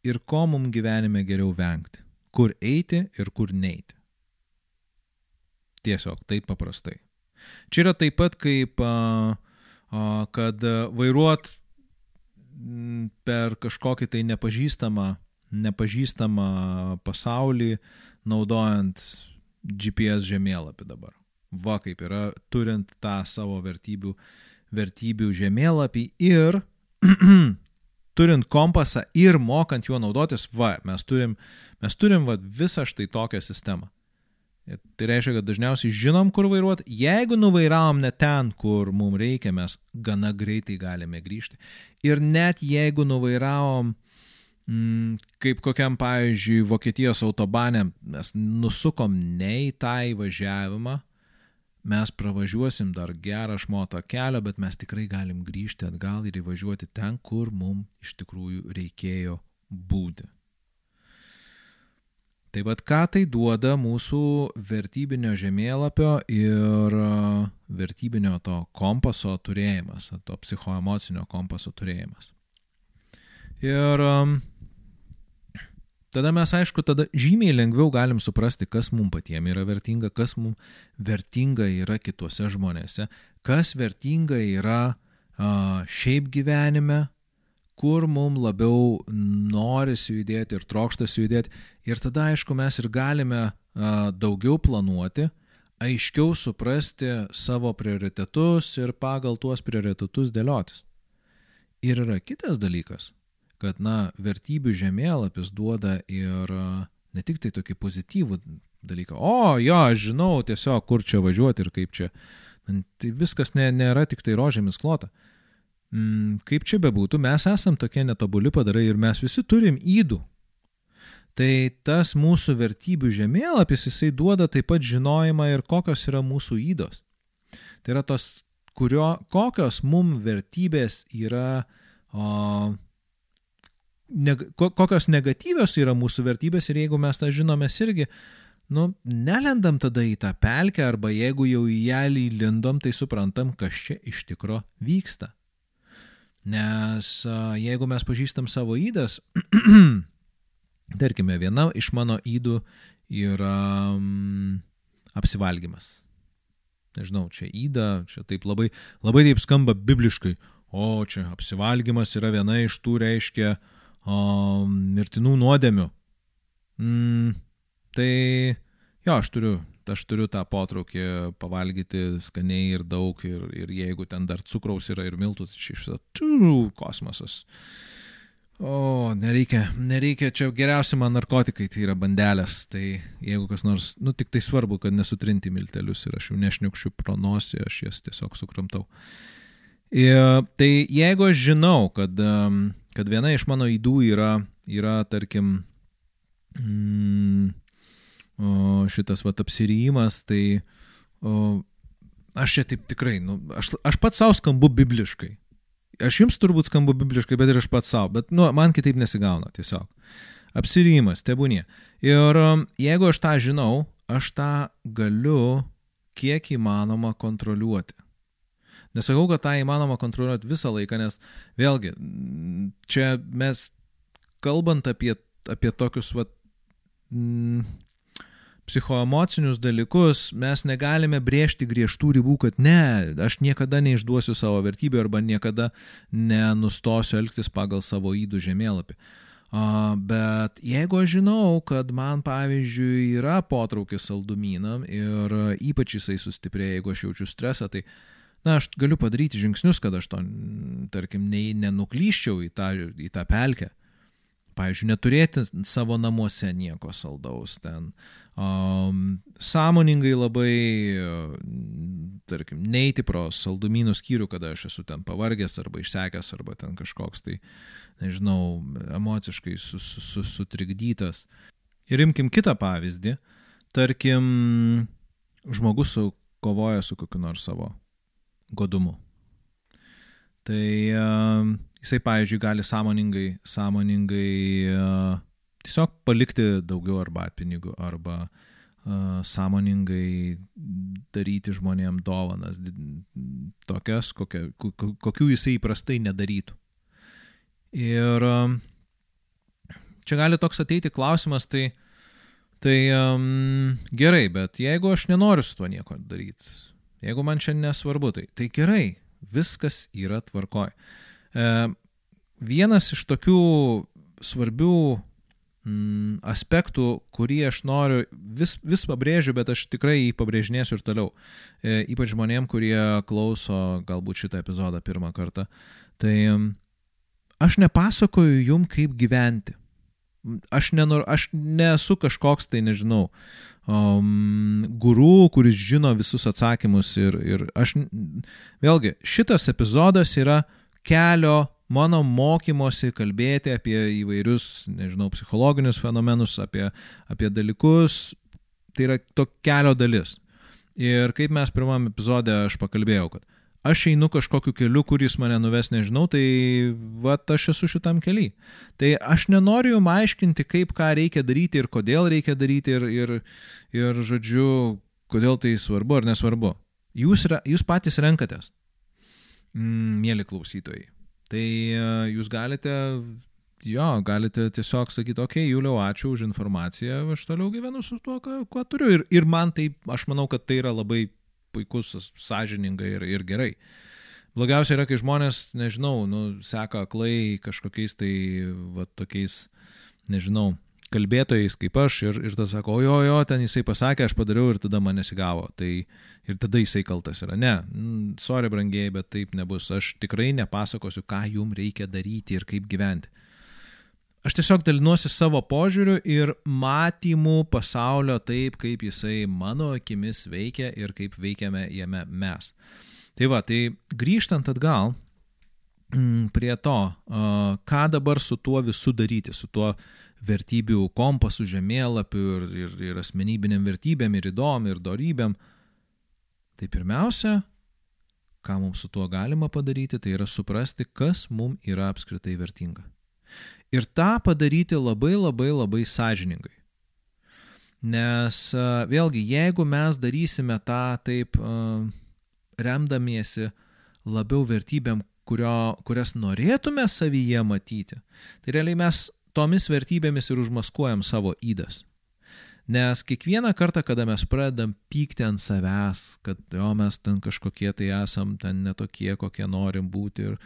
ir ko mums gyvenime geriau vengti, kur eiti ir kur neiti. Tiesiog taip paprastai. Čia yra taip pat kaip, a, a, kad vairuot per kažkokį tai nepažįstamą nepažįstamą pasaulį, naudojant GPS žemėlapį dabar. Va kaip yra, turint tą savo vertybių, vertybių žemėlapį ir turint kompasą ir mokant juo naudotis, va, mes turim, mes turim va, visą štai tokią sistemą. Tai reiškia, kad dažniausiai žinom, kur vairuoti. Jeigu nuvairavom ne ten, kur mums reikia, mes gana greitai galime grįžti. Ir net jeigu nuvairavom Mm, kaip kokiam, pavyzdžiui, Vokietijos autobane mes nusukom ne į tą įvažiavimą, mes pravažiuosim dar gerą šmoto kelią, bet mes tikrai galim grįžti atgal ir įvažiuoti ten, kur mums iš tikrųjų reikėjo būti. Tai vad ką tai duoda mūsų vertybinio žemėlapio ir vertybinio to kompaso turėjimas, to psichoemocinio kompaso turėjimas. Ir um, tada mes, aišku, tada žymiai lengviau galim suprasti, kas mums patiems yra vertinga, kas mums vertinga yra kituose žmonėse, kas vertinga yra a, šiaip gyvenime, kur mums labiau norisi judėti ir trokštasi judėti. Ir tada, aišku, mes ir galime daugiau planuoti, aiškiau suprasti savo prioritetus ir pagal tuos prioritetus dėliotis. Ir yra kitas dalykas kad, na, vertybių žemėlapis duoda ir ne tik tai tokį pozityvų dalyką, o jo, aš žinau tiesiog, kur čia važiuoti ir kaip čia. Tai viskas ne, nėra tik tai rožėmis klota. Mm, kaip čia bebūtų, mes esam tokie netobuli padarai ir mes visi turim įdų. Tai tas mūsų vertybių žemėlapis, jisai duoda taip pat žinojimą ir kokios yra mūsų įdos. Tai yra tos, kurio, kokios mum vertybės yra o, neg kokios negatyvios yra mūsų vertybės ir jeigu mes tą žinom, mes irgi, nu, nelendam tada į tą pelkę arba jeigu jau į ją įlindom, tai suprantam, kas čia iš tikro vyksta. Nes jeigu mes pažįstam savo įdas, tarkime, viena iš mano įdų yra mm, apsivalgymas. Nežinau, čia įda, čia taip labai, labai taip skamba bibliškai. O, čia apsivalgymas yra viena iš tų, reiškia, o, mirtinų nuodėmių. Mm, tai jo, aš turiu, aš turiu tą potraukį pavalgyti skaniai ir daug ir, ir jeigu ten dar cukraus yra ir miltų, tai iš viso kosmosas. O, nereikia, nereikia, čia geriausia man narkotikai, tai yra bandelės, tai jeigu kas nors, nu tik tai svarbu, kad nesutrinti miltelius ir aš jau nešniukščiu pro nosį, aš jas tiesiog sukramtau. Ir, tai jeigu aš žinau, kad kad viena iš mano įdų yra, yra tarkim, mm, o, šitas vat apsirijimas, tai o, aš čia taip tikrai, nu, aš, aš pats savo skambu bibliškai. Aš jums turbūt skambu bibliškai, bet ir aš pats savo, bet nu, man kitaip nesigauna tiesiog. Apsirijimas, tebūnie. Ir jeigu aš tą žinau, aš tą galiu kiek įmanoma kontroliuoti. Nesakau, kad tą įmanoma kontroliuoti visą laiką, nes vėlgi, čia mes kalbant apie, apie tokius vat, mm, psichoemocinius dalykus, mes negalime brėžti griežtų ribų, kad ne, aš niekada neišduosiu savo vertybių arba niekada nenustosiu elgtis pagal savo įdų žemėlapį. Bet jeigu aš žinau, kad man pavyzdžiui yra potraukis saldumynam ir ypač jisai sustiprėja, jeigu aš jaučiu stresą, tai na, aš galiu padaryti žingsnius, kad aš to, tarkim, ne, nenuklyščiau į tą, į tą pelkę. Pavyzdžiui, neturėti savo namuose nieko saldaus ten. Um, sąmoningai labai, tarkim, neiti pro saldumynų skyrių, kada aš esu ten pavargęs arba išsekęs arba ten kažkoks tai, nežinau, emociškai sus, sus, sutrikdytas. Ir imkim kitą pavyzdį. Tarkim, žmogus su, kovoja su kokiu nors savo godumu. Tai uh, jisai, pavyzdžiui, gali sąmoningai, sąmoningai uh, tiesiog palikti daugiau arbatpinigių arba uh, sąmoningai daryti žmonėm dovanas, tokias, kokia, kokių jisai įprastai nedarytų. Ir uh, čia gali toks ateiti klausimas, tai, tai um, gerai, bet jeigu aš nenoriu su tuo nieko daryti, jeigu man čia nesvarbu, tai, tai gerai, viskas yra tvarkoj. E, vienas iš tokių svarbių mm, aspektų, kurį aš noriu, vis, vis pabrėžiu, bet aš tikrai jį pabrėžinėsiu ir toliau, e, ypač žmonėm, kurie klauso galbūt šitą epizodą pirmą kartą, tai aš nepasakoju jum, kaip gyventi. Aš, nenor, aš nesu kažkoks, tai nežinau, um, guru, kuris žino visus atsakymus ir, ir aš, vėlgi, šitas epizodas yra kelio mano mokymosi kalbėti apie įvairius, nežinau, psichologinius fenomenus, apie, apie dalykus, tai yra to kelio dalis. Ir kaip mes pirmam epizode aš pakalbėjau, kad aš einu kažkokiu keliu, kuris mane nuves nežinau, tai va, aš esu šitam keliui. Tai aš nenoriu jums aiškinti, kaip ką reikia daryti ir kodėl reikia daryti ir, ir, ir žodžiu, kodėl tai svarbu ar nesvarbu. Jūs, jūs patys renkatės, mm, mėly klausytojai. Tai e, jūs galite, jo, galite tiesiog sakyti, okei, okay, Juliau, ačiū už informaciją, aš toliau gyvenu su tuo, ką, ką turiu. Ir, ir man tai, aš manau, kad tai yra labai puikus, sąžiningai ir, ir gerai. Blogiausia yra, kai žmonės, nežinau, nu, seka aklai kažkokiais tai, va, tokiais, nežinau, kalbėtojais kaip aš ir, ir tada sako, o jo, jo, ten jisai pasakė, aš padariau ir tada man nesigavo. Tai ir tada jisai kaltas yra. Ne, sorry brangiai, bet taip nebus. Aš tikrai nepasakosiu, ką jums reikia daryti ir kaip gyventi. Aš tiesiog dalinuosi savo požiūriu ir matymu pasaulio taip, kaip jisai mano akimis veikia ir kaip veikiame jame mes. Tai va, tai grįžtant atgal mm, prie to, ką dabar su tuo visu daryti, su tuo vertybių kompasų, žemėlapių ir, ir, ir asmenybiniam vertybėm, ir įdom, ir dorybėm, tai pirmiausia, ką mums su tuo galima padaryti, tai yra suprasti, kas mums yra apskritai vertinga. Ir tą padaryti labai labai labai sąžiningai. Nes vėlgi, jeigu mes darysime tą taip remdamiesi labiau vertybėm, kurio, kurias norėtume savyje matyti, tai realiai mes tomis vertybėmis ir užmaskuojam savo įdas. Nes kiekvieną kartą, kada mes pradedam pykti ant savęs, kad jo mes ten kažkokie tai esam, ten netokie, kokie norim būti, ir,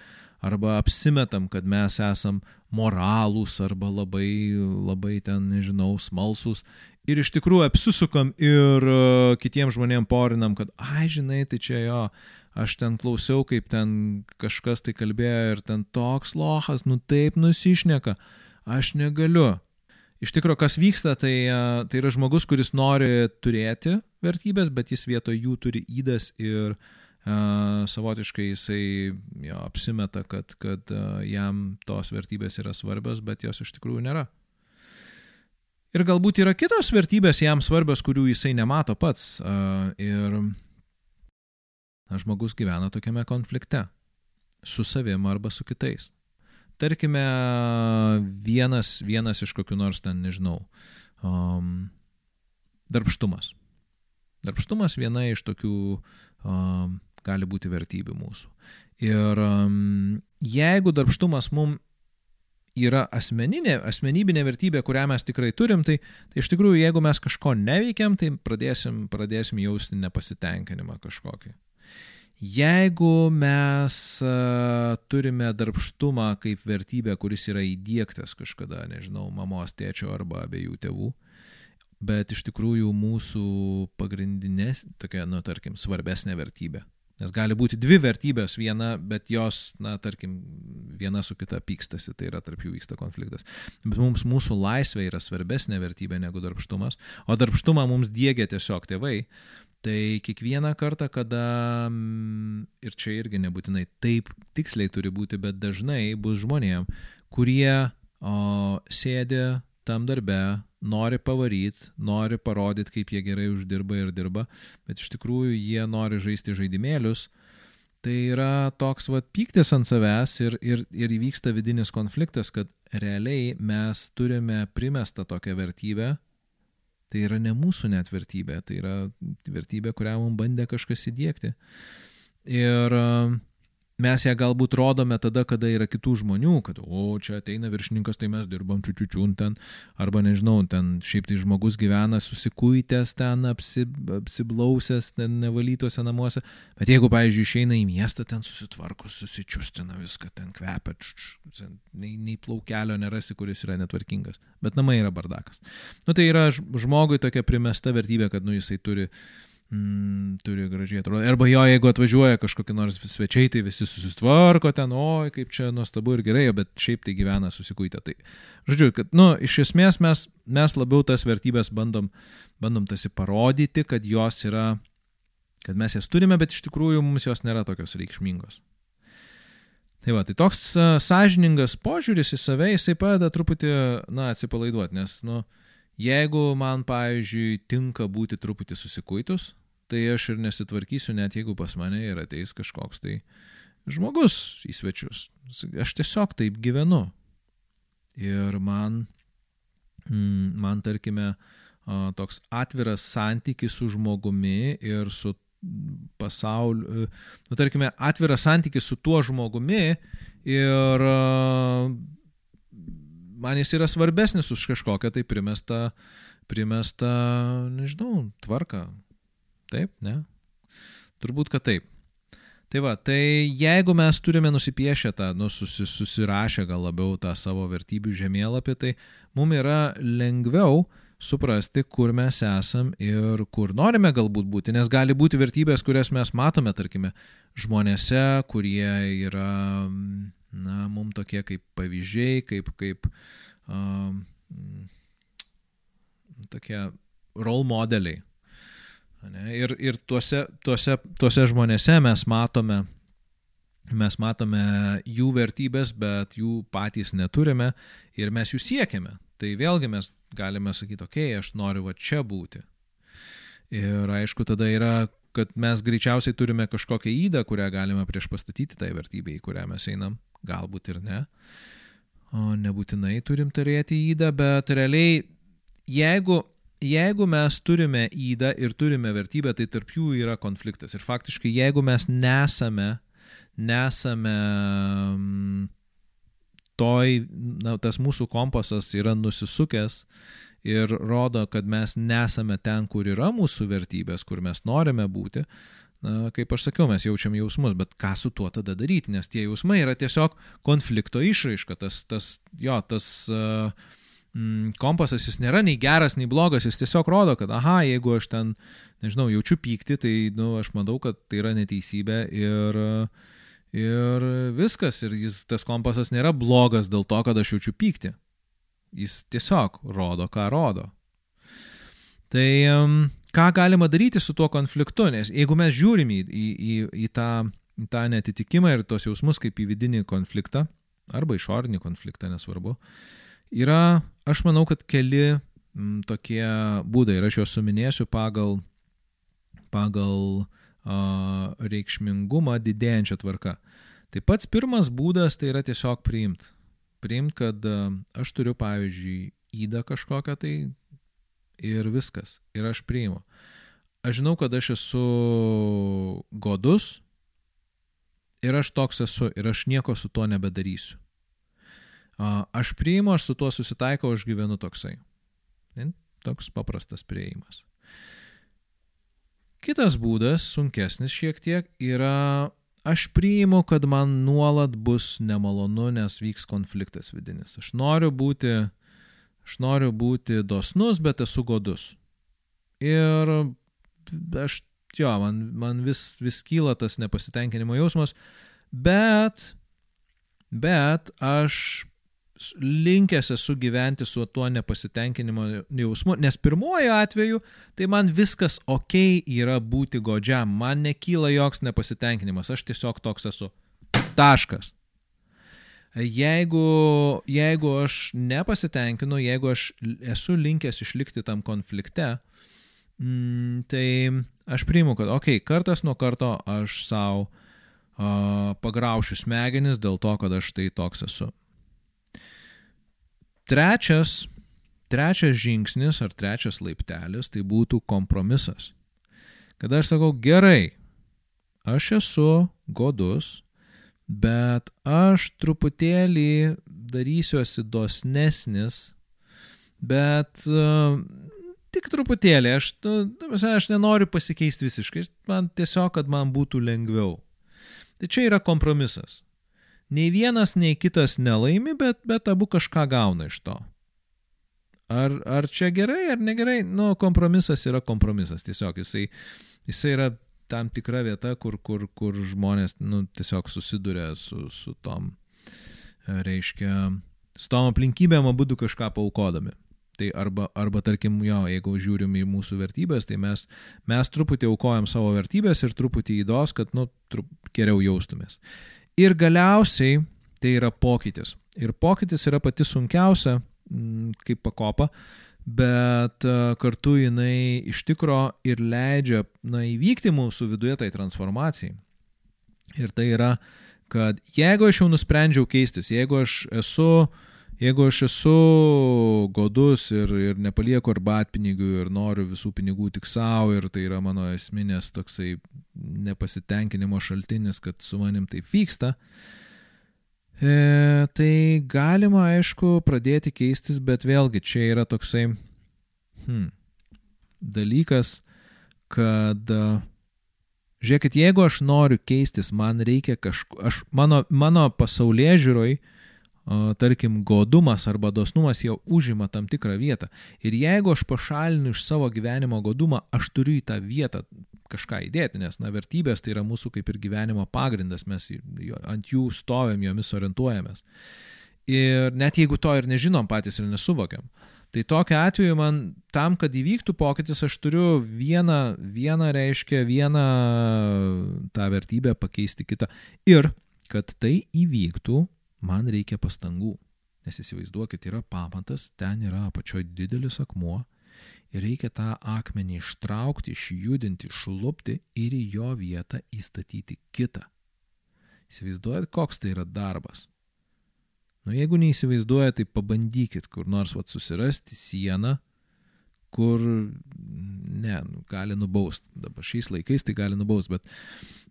arba apsimetam, kad mes esam moralūs arba labai, labai ten, nežinau, smalsus, ir iš tikrųjų apsisukam ir uh, kitiems žmonėms porinam, kad, ai, žinai, tai čia jo, aš ten klausiau, kaip ten kažkas tai kalbėjo ir ten toks lohas, nu taip nusišneka aš negaliu. Iš tikrųjų, kas vyksta, tai, e, tai yra žmogus, kuris nori turėti vertybės, bet jis vietoj jų turi įdas ir uh, savotiškai jisai jo, apsimeta, kad, kad uh, jam tos vertybės yra svarbios, bet jos iš tikrųjų nėra. Ir galbūt yra kitos vertybės jam svarbios, kurių jisai nemato pats. Uh, ir na, žmogus gyvena tokiame konflikte su savim arba su kitais. Tarkime, vienas, vienas iš kokių nors ten, nežinau, um, darbštumas. Darbštumas viena iš tokių um, gali būti vertybių mūsų. Ir um, jeigu darbštumas mums yra asmeninė, asmenybinė vertybė, kurią mes tikrai turim, tai, tai iš tikrųjų, jeigu mes kažko neveikiam, tai pradėsim, pradėsim jausti nepasitenkinimą kažkokį. Jeigu mes uh, turime darbštumą kaip vertybę, kuris yra įdėktas kažkada, nežinau, mamos, tėčio arba abiejų tėvų, bet iš tikrųjų mūsų pagrindinė, tokia, nu, tarkim, svarbesnė vertybė. Nes gali būti dvi vertybės, viena, bet jos, na, tarkim, viena su kita pykstasi, tai yra tarp jų vyksta konfliktas. Bet mums mūsų laisvė yra svarbesnė vertybė negu darbštumas, o darbštumą mums dėgia tiesiog tėvai. Tai kiekvieną kartą, kada, mm, ir čia irgi nebūtinai taip tiksliai turi būti, bet dažnai bus žmonėm, kurie o, sėdi tam darbe, nori pavaryti, nori parodyti, kaip jie gerai uždirba ir dirba, bet iš tikrųjų jie nori žaisti žaidimėlius. Tai yra toks vat pyktis ant savęs ir, ir, ir įvyksta vidinis konfliktas, kad realiai mes turime primestą tokią vertybę, tai yra ne mūsų net vertybė, tai yra vertybė, kurią mums bandė kažkas įdėkti. Ir mes ją galbūt rodome tada, kada yra kitų žmonių, kad, o, čia ateina viršininkas, tai mes dirbam čiučiučiun ten, arba nežinau, ten šiaip tai žmogus gyvena susikuitęs ten, apsi, apsiblausęs ten nevalytose namuose, bet jeigu, pavyzdžiui, išeina į miestą, ten susitvarko, susičiustina viską, ten kvepia, č, č, nei, nei plaukelio nerasi, kuris yra netvarkingas, bet namai yra bardakas. Nu tai yra žmogui tokia primesta vertybė, kad, nu, jisai turi mm, turi gražiai atrodyti. Arba jo, jeigu atvažiuoja kažkokie nors svečiai, tai visi susitvarko ten, oi, kaip čia nuostabu ir gerai, bet šiaip tai gyvena susikuitę. Tai, žodžiu, kad, nu, iš esmės mes, mes labiau tas vertybės bandom, bandom tasi parodyti, kad jos yra, kad mes jas turime, bet iš tikrųjų mums jos nėra tokios reikšmingos. Tai va, tai toks uh, sąžiningas požiūris į save, jisai padeda truputį, na, atsipalaiduoti, nes, nu, jeigu man, pavyzdžiui, tinka būti truputį susikuitus, tai aš ir nesitvarkysiu, net jeigu pas mane ir ateis kažkoks tai žmogus į svečius. Aš tiesiog taip gyvenu. Ir man, mm, man tarkime, toks atviras santykis su žmogumi ir su pasauliu, nu, tarkime, atviras santykis su tuo žmogumi ir man jis yra svarbesnis už kažkokią tai primestą, primestą, nežinau, tvarką, Taip, ne? Turbūt, kad taip. Tai va, tai jeigu mes turime nusipiešę tą, nu, susi, susirašę gal labiau tą savo vertybių žemėlapį, tai mums yra lengviau suprasti, kur mes esam ir kur norime galbūt būti, nes gali būti vertybės, kurias mes matome, tarkime, žmonėse, kurie yra, na, mums tokie kaip pavyzdžiai, kaip, kaip um, tokie role modeliai, Ne? Ir, ir tuose, tuose, tuose žmonėse mes matome, mes matome jų vertybės, bet jų patys neturime ir mes jų siekiame. Tai vėlgi mes galime sakyti, okei, okay, aš noriu va čia būti. Ir aišku, tada yra, kad mes greičiausiai turime kažkokią įdą, kurią galime prieš pastatyti tai vertybei, į kurią mes einam, galbūt ir ne. O nebūtinai turim turėti įdą, bet realiai, jeigu jeigu mes turime įdą ir turime vertybę, tai tarp jų yra konfliktas. Ir faktiškai, jeigu mes nesame, nesame mm, toj, na, tas mūsų kompasas yra nusisukęs ir rodo, kad mes nesame ten, kur yra mūsų vertybės, kur mes norime būti, na, kaip aš sakiau, mes jaučiam jausmus, bet ką su tuo tada daryti, nes tie jausmai yra tiesiog konflikto išraiška, tas, tas jo, tas uh, mm, kompasas jis nėra nei geras, nei blogas, jis tiesiog rodo, kad, aha, jeigu aš ten, nežinau, jaučiu pyktį, tai, na, nu, aš matau, kad tai yra neteisybė ir, ir viskas, ir jis, tas kompasas nėra blogas dėl to, kad aš jaučiu pyktį. Jis tiesiog rodo, ką rodo. Tai ką galima daryti su tuo konfliktu, nes jeigu mes žiūrim į, į, į, į, tą, į tą netitikimą ir tos jausmus kaip į vidinį konfliktą, arba išorinį konfliktą, nesvarbu, yra Aš manau, kad keli m, mm, tokie būdai ir aš juos suminėsiu pagal, pagal a, reikšmingumą didėjančią tvarką. Tai pats pirmas būdas tai yra tiesiog priimt. Priimt, kad a, aš turiu, pavyzdžiui, įdą kažkokią tai ir viskas. Ir aš priimu. Aš žinau, kad aš esu godus ir aš toks esu ir aš nieko su tuo nebedarysiu. Aš priimu, aš su tuo susitaikau, aš gyvenu toksai. Toks paprastas prieimas. Kitas būdas, sunkesnis šiek tiek, yra aš priimu, kad man nuolat bus nemalonu, nes vyks konfliktas vidinis. Aš noriu būti, aš noriu būti dosnus, bet esu godus. Ir aš, jo, man, man vis, vis kyla tas nepasitenkinimo jausmas, bet, bet aš linkęs esu gyventi su tuo nepasitenkinimo jausmu, nes pirmojo atveju tai man viskas ok yra būti godžiam, man nekyla joks nepasitenkinimas, aš tiesiog toks esu. Taškas. Jeigu, jeigu aš nepasitenkinu, jeigu aš esu linkęs išlikti tam konflikte, mm, tai aš priimu, kad, okei, okay, kartas nuo karto aš savo pagraušiu smegenis dėl to, kad aš tai toks esu. Trečias, trečias žingsnis ar trečias laiptelis tai būtų kompromisas. Kada aš sakau, gerai, aš esu godus, bet aš truputėlį darysiuosi dosnesnis, bet uh, tik truputėlį, aš, nu, aš nenoriu pasikeisti visiškai, man tiesiog, kad man būtų lengviau. Tai čia yra kompromisas. Nei vienas, nei kitas nelaimi, bet, bet abu kažką gauna iš to. Ar, ar čia gerai, ar negerai? Nu, kompromisas yra kompromisas. Tiesiog jisai, jisai yra tam tikra vieta, kur, kur, kur žmonės nu, tiesiog susiduria su, su tom, reiškia, su tom aplinkybėm abu kažką paukodami. Tai arba, arba tarkim, jo, jeigu žiūrim į mūsų vertybės, tai mes, mes truputį aukojam savo vertybės ir truputį įdos, kad, nu, trup, geriau jaustumės. Ir galiausiai tai yra pokytis. Ir pokytis yra pati sunkiausia, mm, kaip pakopa, bet e, kartu jinai iš tikro ir leidžia na, įvykti mūsų viduje tai transformacijai. Ir tai yra, kad jeigu aš jau nusprendžiau keistis, jeigu aš esu, jeigu aš esu godus ir, ir nepalieku arbatpinigių ir noriu visų pinigų tik savo ir tai yra mano esminės toksai nepasitenkinimo šaltinis, kad su manim taip vyksta, E, tai galima, aišku, pradėti keistis, bet vėlgi čia yra toksai hmm, dalykas, kad žiūrėkit, jeigu aš noriu keistis, man reikia kažko, aš, mano, mano pasaulyje žiūroj, tarkim, godumas arba dosnumas jau užima tam tikrą vietą. Ir jeigu aš pašalinu iš savo gyvenimo godumą, aš turiu į tą vietą kažką įdėti, nes, na, vertybės tai yra mūsų kaip ir gyvenimo pagrindas, mes ant jų stovėm, jomis orientuojamės. Ir net jeigu to ir nežinom patys ir nesuvokiam. Tai tokiu atveju man tam, kad įvyktų pokytis, aš turiu vieną, vieną reiškia, vieną tą vertybę pakeisti kitą. Ir kad tai įvyktų, man reikia pastangų. Nes įsivaizduokit, yra pamatas, ten yra apačioje didelis akmuo, ir reikia tą akmenį ištraukti, išjudinti, išlupti ir į jo vietą įstatyti kitą. Įsivaizduojat, koks tai yra darbas? Nu, jeigu neįsivaizduojat, tai pabandykit kur nors vat, susirasti sieną, kur, ne, nu, gali nubaust. Dabar šiais laikais tai gali nubaust, bet,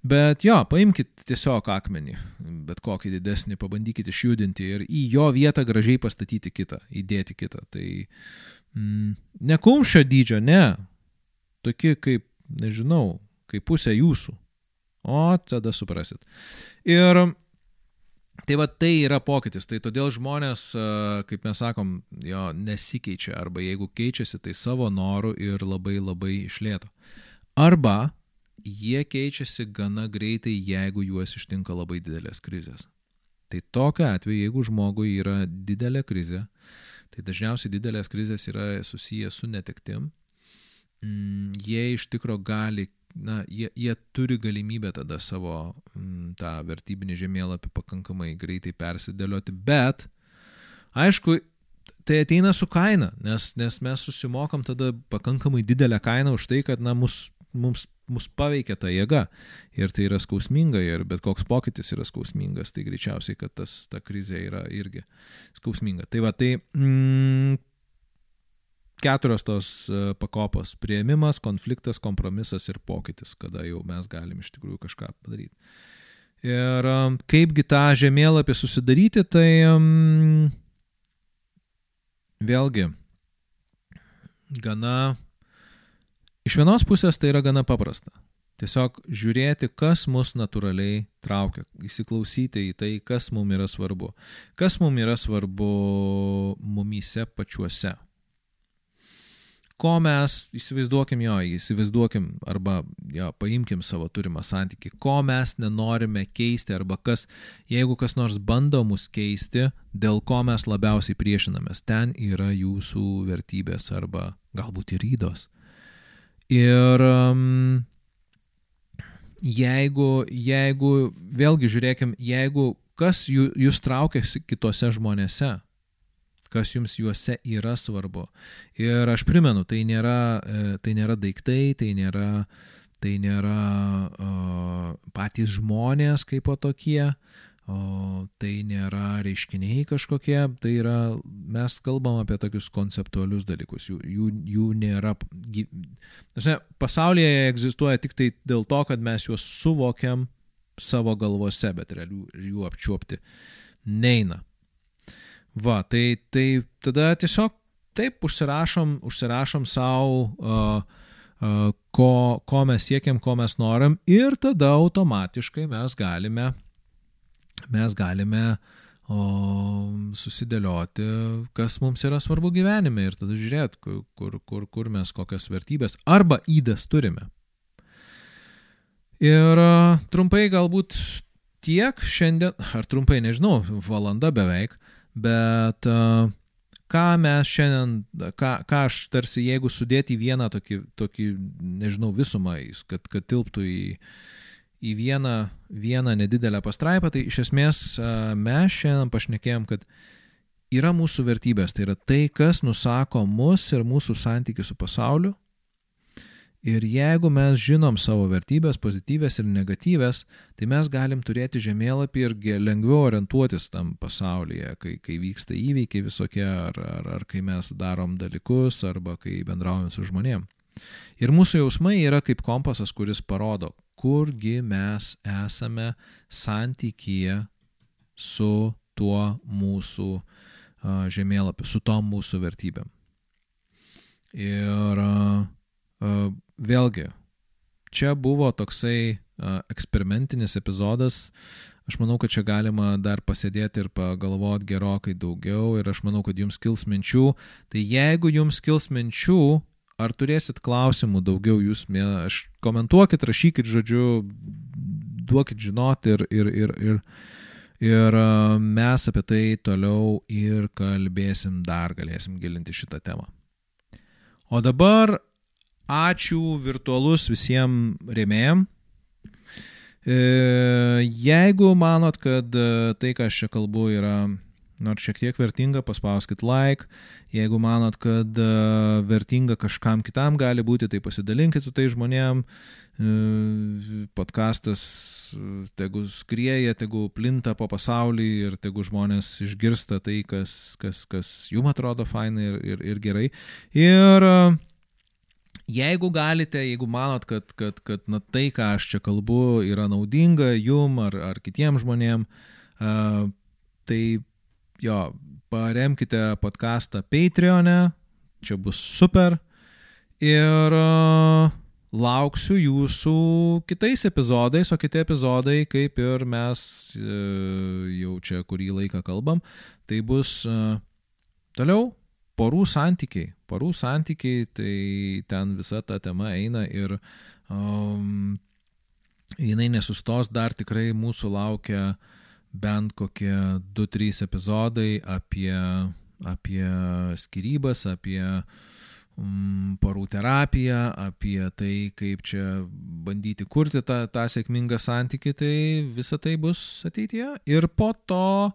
bet jo, paimkite tiesiog akmenį, bet kokį didesnį, pabandykite išjudinti ir į jo vietą gražiai pastatyti kitą, įdėti kitą. Tai, Mm, ne kumščio dydžio, ne. Tokie kaip, nežinau, kaip pusė jūsų. O, tada suprasit. Ir Tai va tai yra pokytis, tai todėl žmonės, kaip mes sakom, jo nesikeičia, arba jeigu keičiasi, tai savo norų ir labai labai išlėto. Arba jie keičiasi gana greitai, jeigu juos ištinka labai didelės krizės. Tai tokiu atveju, jeigu žmogui yra didelė krizė, Tai dažniausiai didelės krizės yra susijęs su netektim. Mm, jie iš tikro gali, na, jie, jie turi galimybę tada savo mm, tą vertybinį žemėlapį pakankamai greitai persidėlioti, bet aišku, tai ateina su kaina, nes, nes mes susimokam tada pakankamai didelę kainą už tai, kad na, mus, mums mus paveikia ta jėga ir tai yra skausminga ir bet koks pokytis yra skausmingas, tai greičiausiai, kad tas, ta krizė yra irgi skausminga. Tai va, tai mm, keturios tos e, pakopos - prieimimas, konfliktas, kompromisas ir pokytis, kada jau mes galim iš tikrųjų kažką padaryti. Ir e, kaipgi tą žemėlapį susidaryti, tai um, vėlgi gana Iš vienos pusės tai yra gana paprasta. Tiesiog žiūrėti, kas mus natūraliai traukia, įsiklausyti į tai, kas mums yra svarbu. Kas mums yra svarbu mumyse pačiuose. Ko mes įsivaizduokim jo, įsivaizduokim arba jo, paimkim savo turimą santyki, ko mes nenorime keisti arba kas, jeigu kas nors bando mus keisti, dėl ko mes labiausiai priešinamės, ten yra jūsų vertybės arba galbūt ir rydos Ir um, jeigu, jeigu, vėlgi žiūrėkim, jeigu kas jų, jūs traukiasi kitose žmonėse, kas jums juose yra svarbu. Ir aš primenu, tai nėra, e, tai nėra daiktai, tai nėra, tai nėra uh, patys žmonės kaip po tokie, o tai nėra reiškiniai kažkokie, tai yra, mes kalbam apie tokius konceptualius dalykus, jų, jų, jų nėra, ne, pasaulyje jie egzistuoja tik tai dėl to, kad mes juos suvokiam savo galvose, bet realių jų apčiuopti neina. Va, tai, tai tada tiesiog taip užsirašom, užsirašom savo, uh, uh, ko, ko mes siekiam, ko mes norim ir tada automatiškai mes galime mes galime o, susidėlioti, kas mums yra svarbu gyvenime ir tada žiūrėti, kur, kur, kur mes kokias vertybės arba įdas turime. Ir trumpai galbūt tiek šiandien, ar trumpai nežinau, valanda beveik, bet ką mes šiandien, ką, ką aš tarsi jeigu sudėti vieną tokį, tokį nežinau, visumą, kad, kad tilptų į, į vieną, vieną nedidelę pastraipą, tai iš esmės mes šiandien pašnekėjom, kad yra mūsų vertybės, tai yra tai, kas nusako mus ir mūsų santykių su pasauliu. Ir jeigu mes žinom savo vertybės, pozityvės ir negatyvės, tai mes galim turėti žemėlapį ir lengviau orientuotis tam pasaulyje, kai, kai vyksta įvykiai visokie, ar, ar, ar kai mes darom dalykus, arba kai bendraujam su žmonėm. Ir mūsų jausmai yra kaip kompasas, kuris parodo, kurgi mes esame santykyje su tuo mūsų žemėlapiu, su tom mūsų vertybėm. Ir vėlgi, čia buvo toksai eksperimentinis epizodas. Aš manau, kad čia galima dar pasėdėti ir pagalvoti gerokai daugiau ir aš manau, kad jums kils minčių. Tai jeigu jums kils minčių Ar turėsit klausimų daugiau jūs, aš komentuokit, rašykit, žodžiu, duokit žinoti ir, ir, ir, ir, ir mes apie tai toliau ir kalbėsim, dar galėsim gilinti šitą temą. O dabar ačiū virtualus visiems rėmėjim. E, jeigu manot, kad e, tai, ką aš čia kalbu, yra nors šiek tiek vertinga, paspauskit like. Jeigu manot, kad uh, vertinga kažkam kitam gali būti, tai pasidalinkit su tai žmonėm. Uh, podcastas uh, tegu skrieja, tegu plinta po pasaulį ir tegu žmonės išgirsta tai, kas, kas, kas jum atrodo fainai ir, ir, ir gerai. Ir jeigu galite, jeigu manot, kad, kad, kad na, tai, ką aš čia kalbu, yra naudinga jum ar, ar kitiems žmonėm, uh, tai jo, paremkite podcastą Patreon'e, čia bus super. Ir uh, lauksiu jūsų kitais epizodais, o kiti epizodai, kaip ir mes uh, jau čia kurį laiką kalbam, tai bus uh, toliau porų santykiai. Porų santykiai, tai ten visa ta tema eina ir um, jinai nesustos, dar tikrai mūsų laukia uh, bent kokie 2-3 epizodai apie, apie skirybas, apie mm, porų terapiją, apie tai, kaip čia bandyti kurti tą, tą sėkmingą santyki, tai visa tai bus ateityje. Ir po to,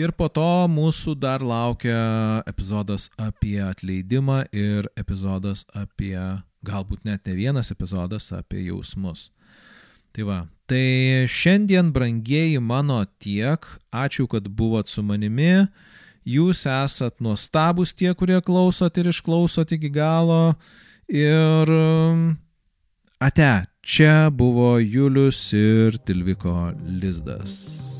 ir po to mūsų dar laukia epizodas apie atleidimą ir epizodas apie, galbūt net ne vienas epizodas apie jausmus. Tai va, tai šiandien, brangieji mano, tiek. Ačiū, kad buvot su manimi. Jūs esat nuostabus tie, kurie klausot ir išklausot iki galo. Ir um, ate, čia buvo Julius ir Tilviko Lizdas.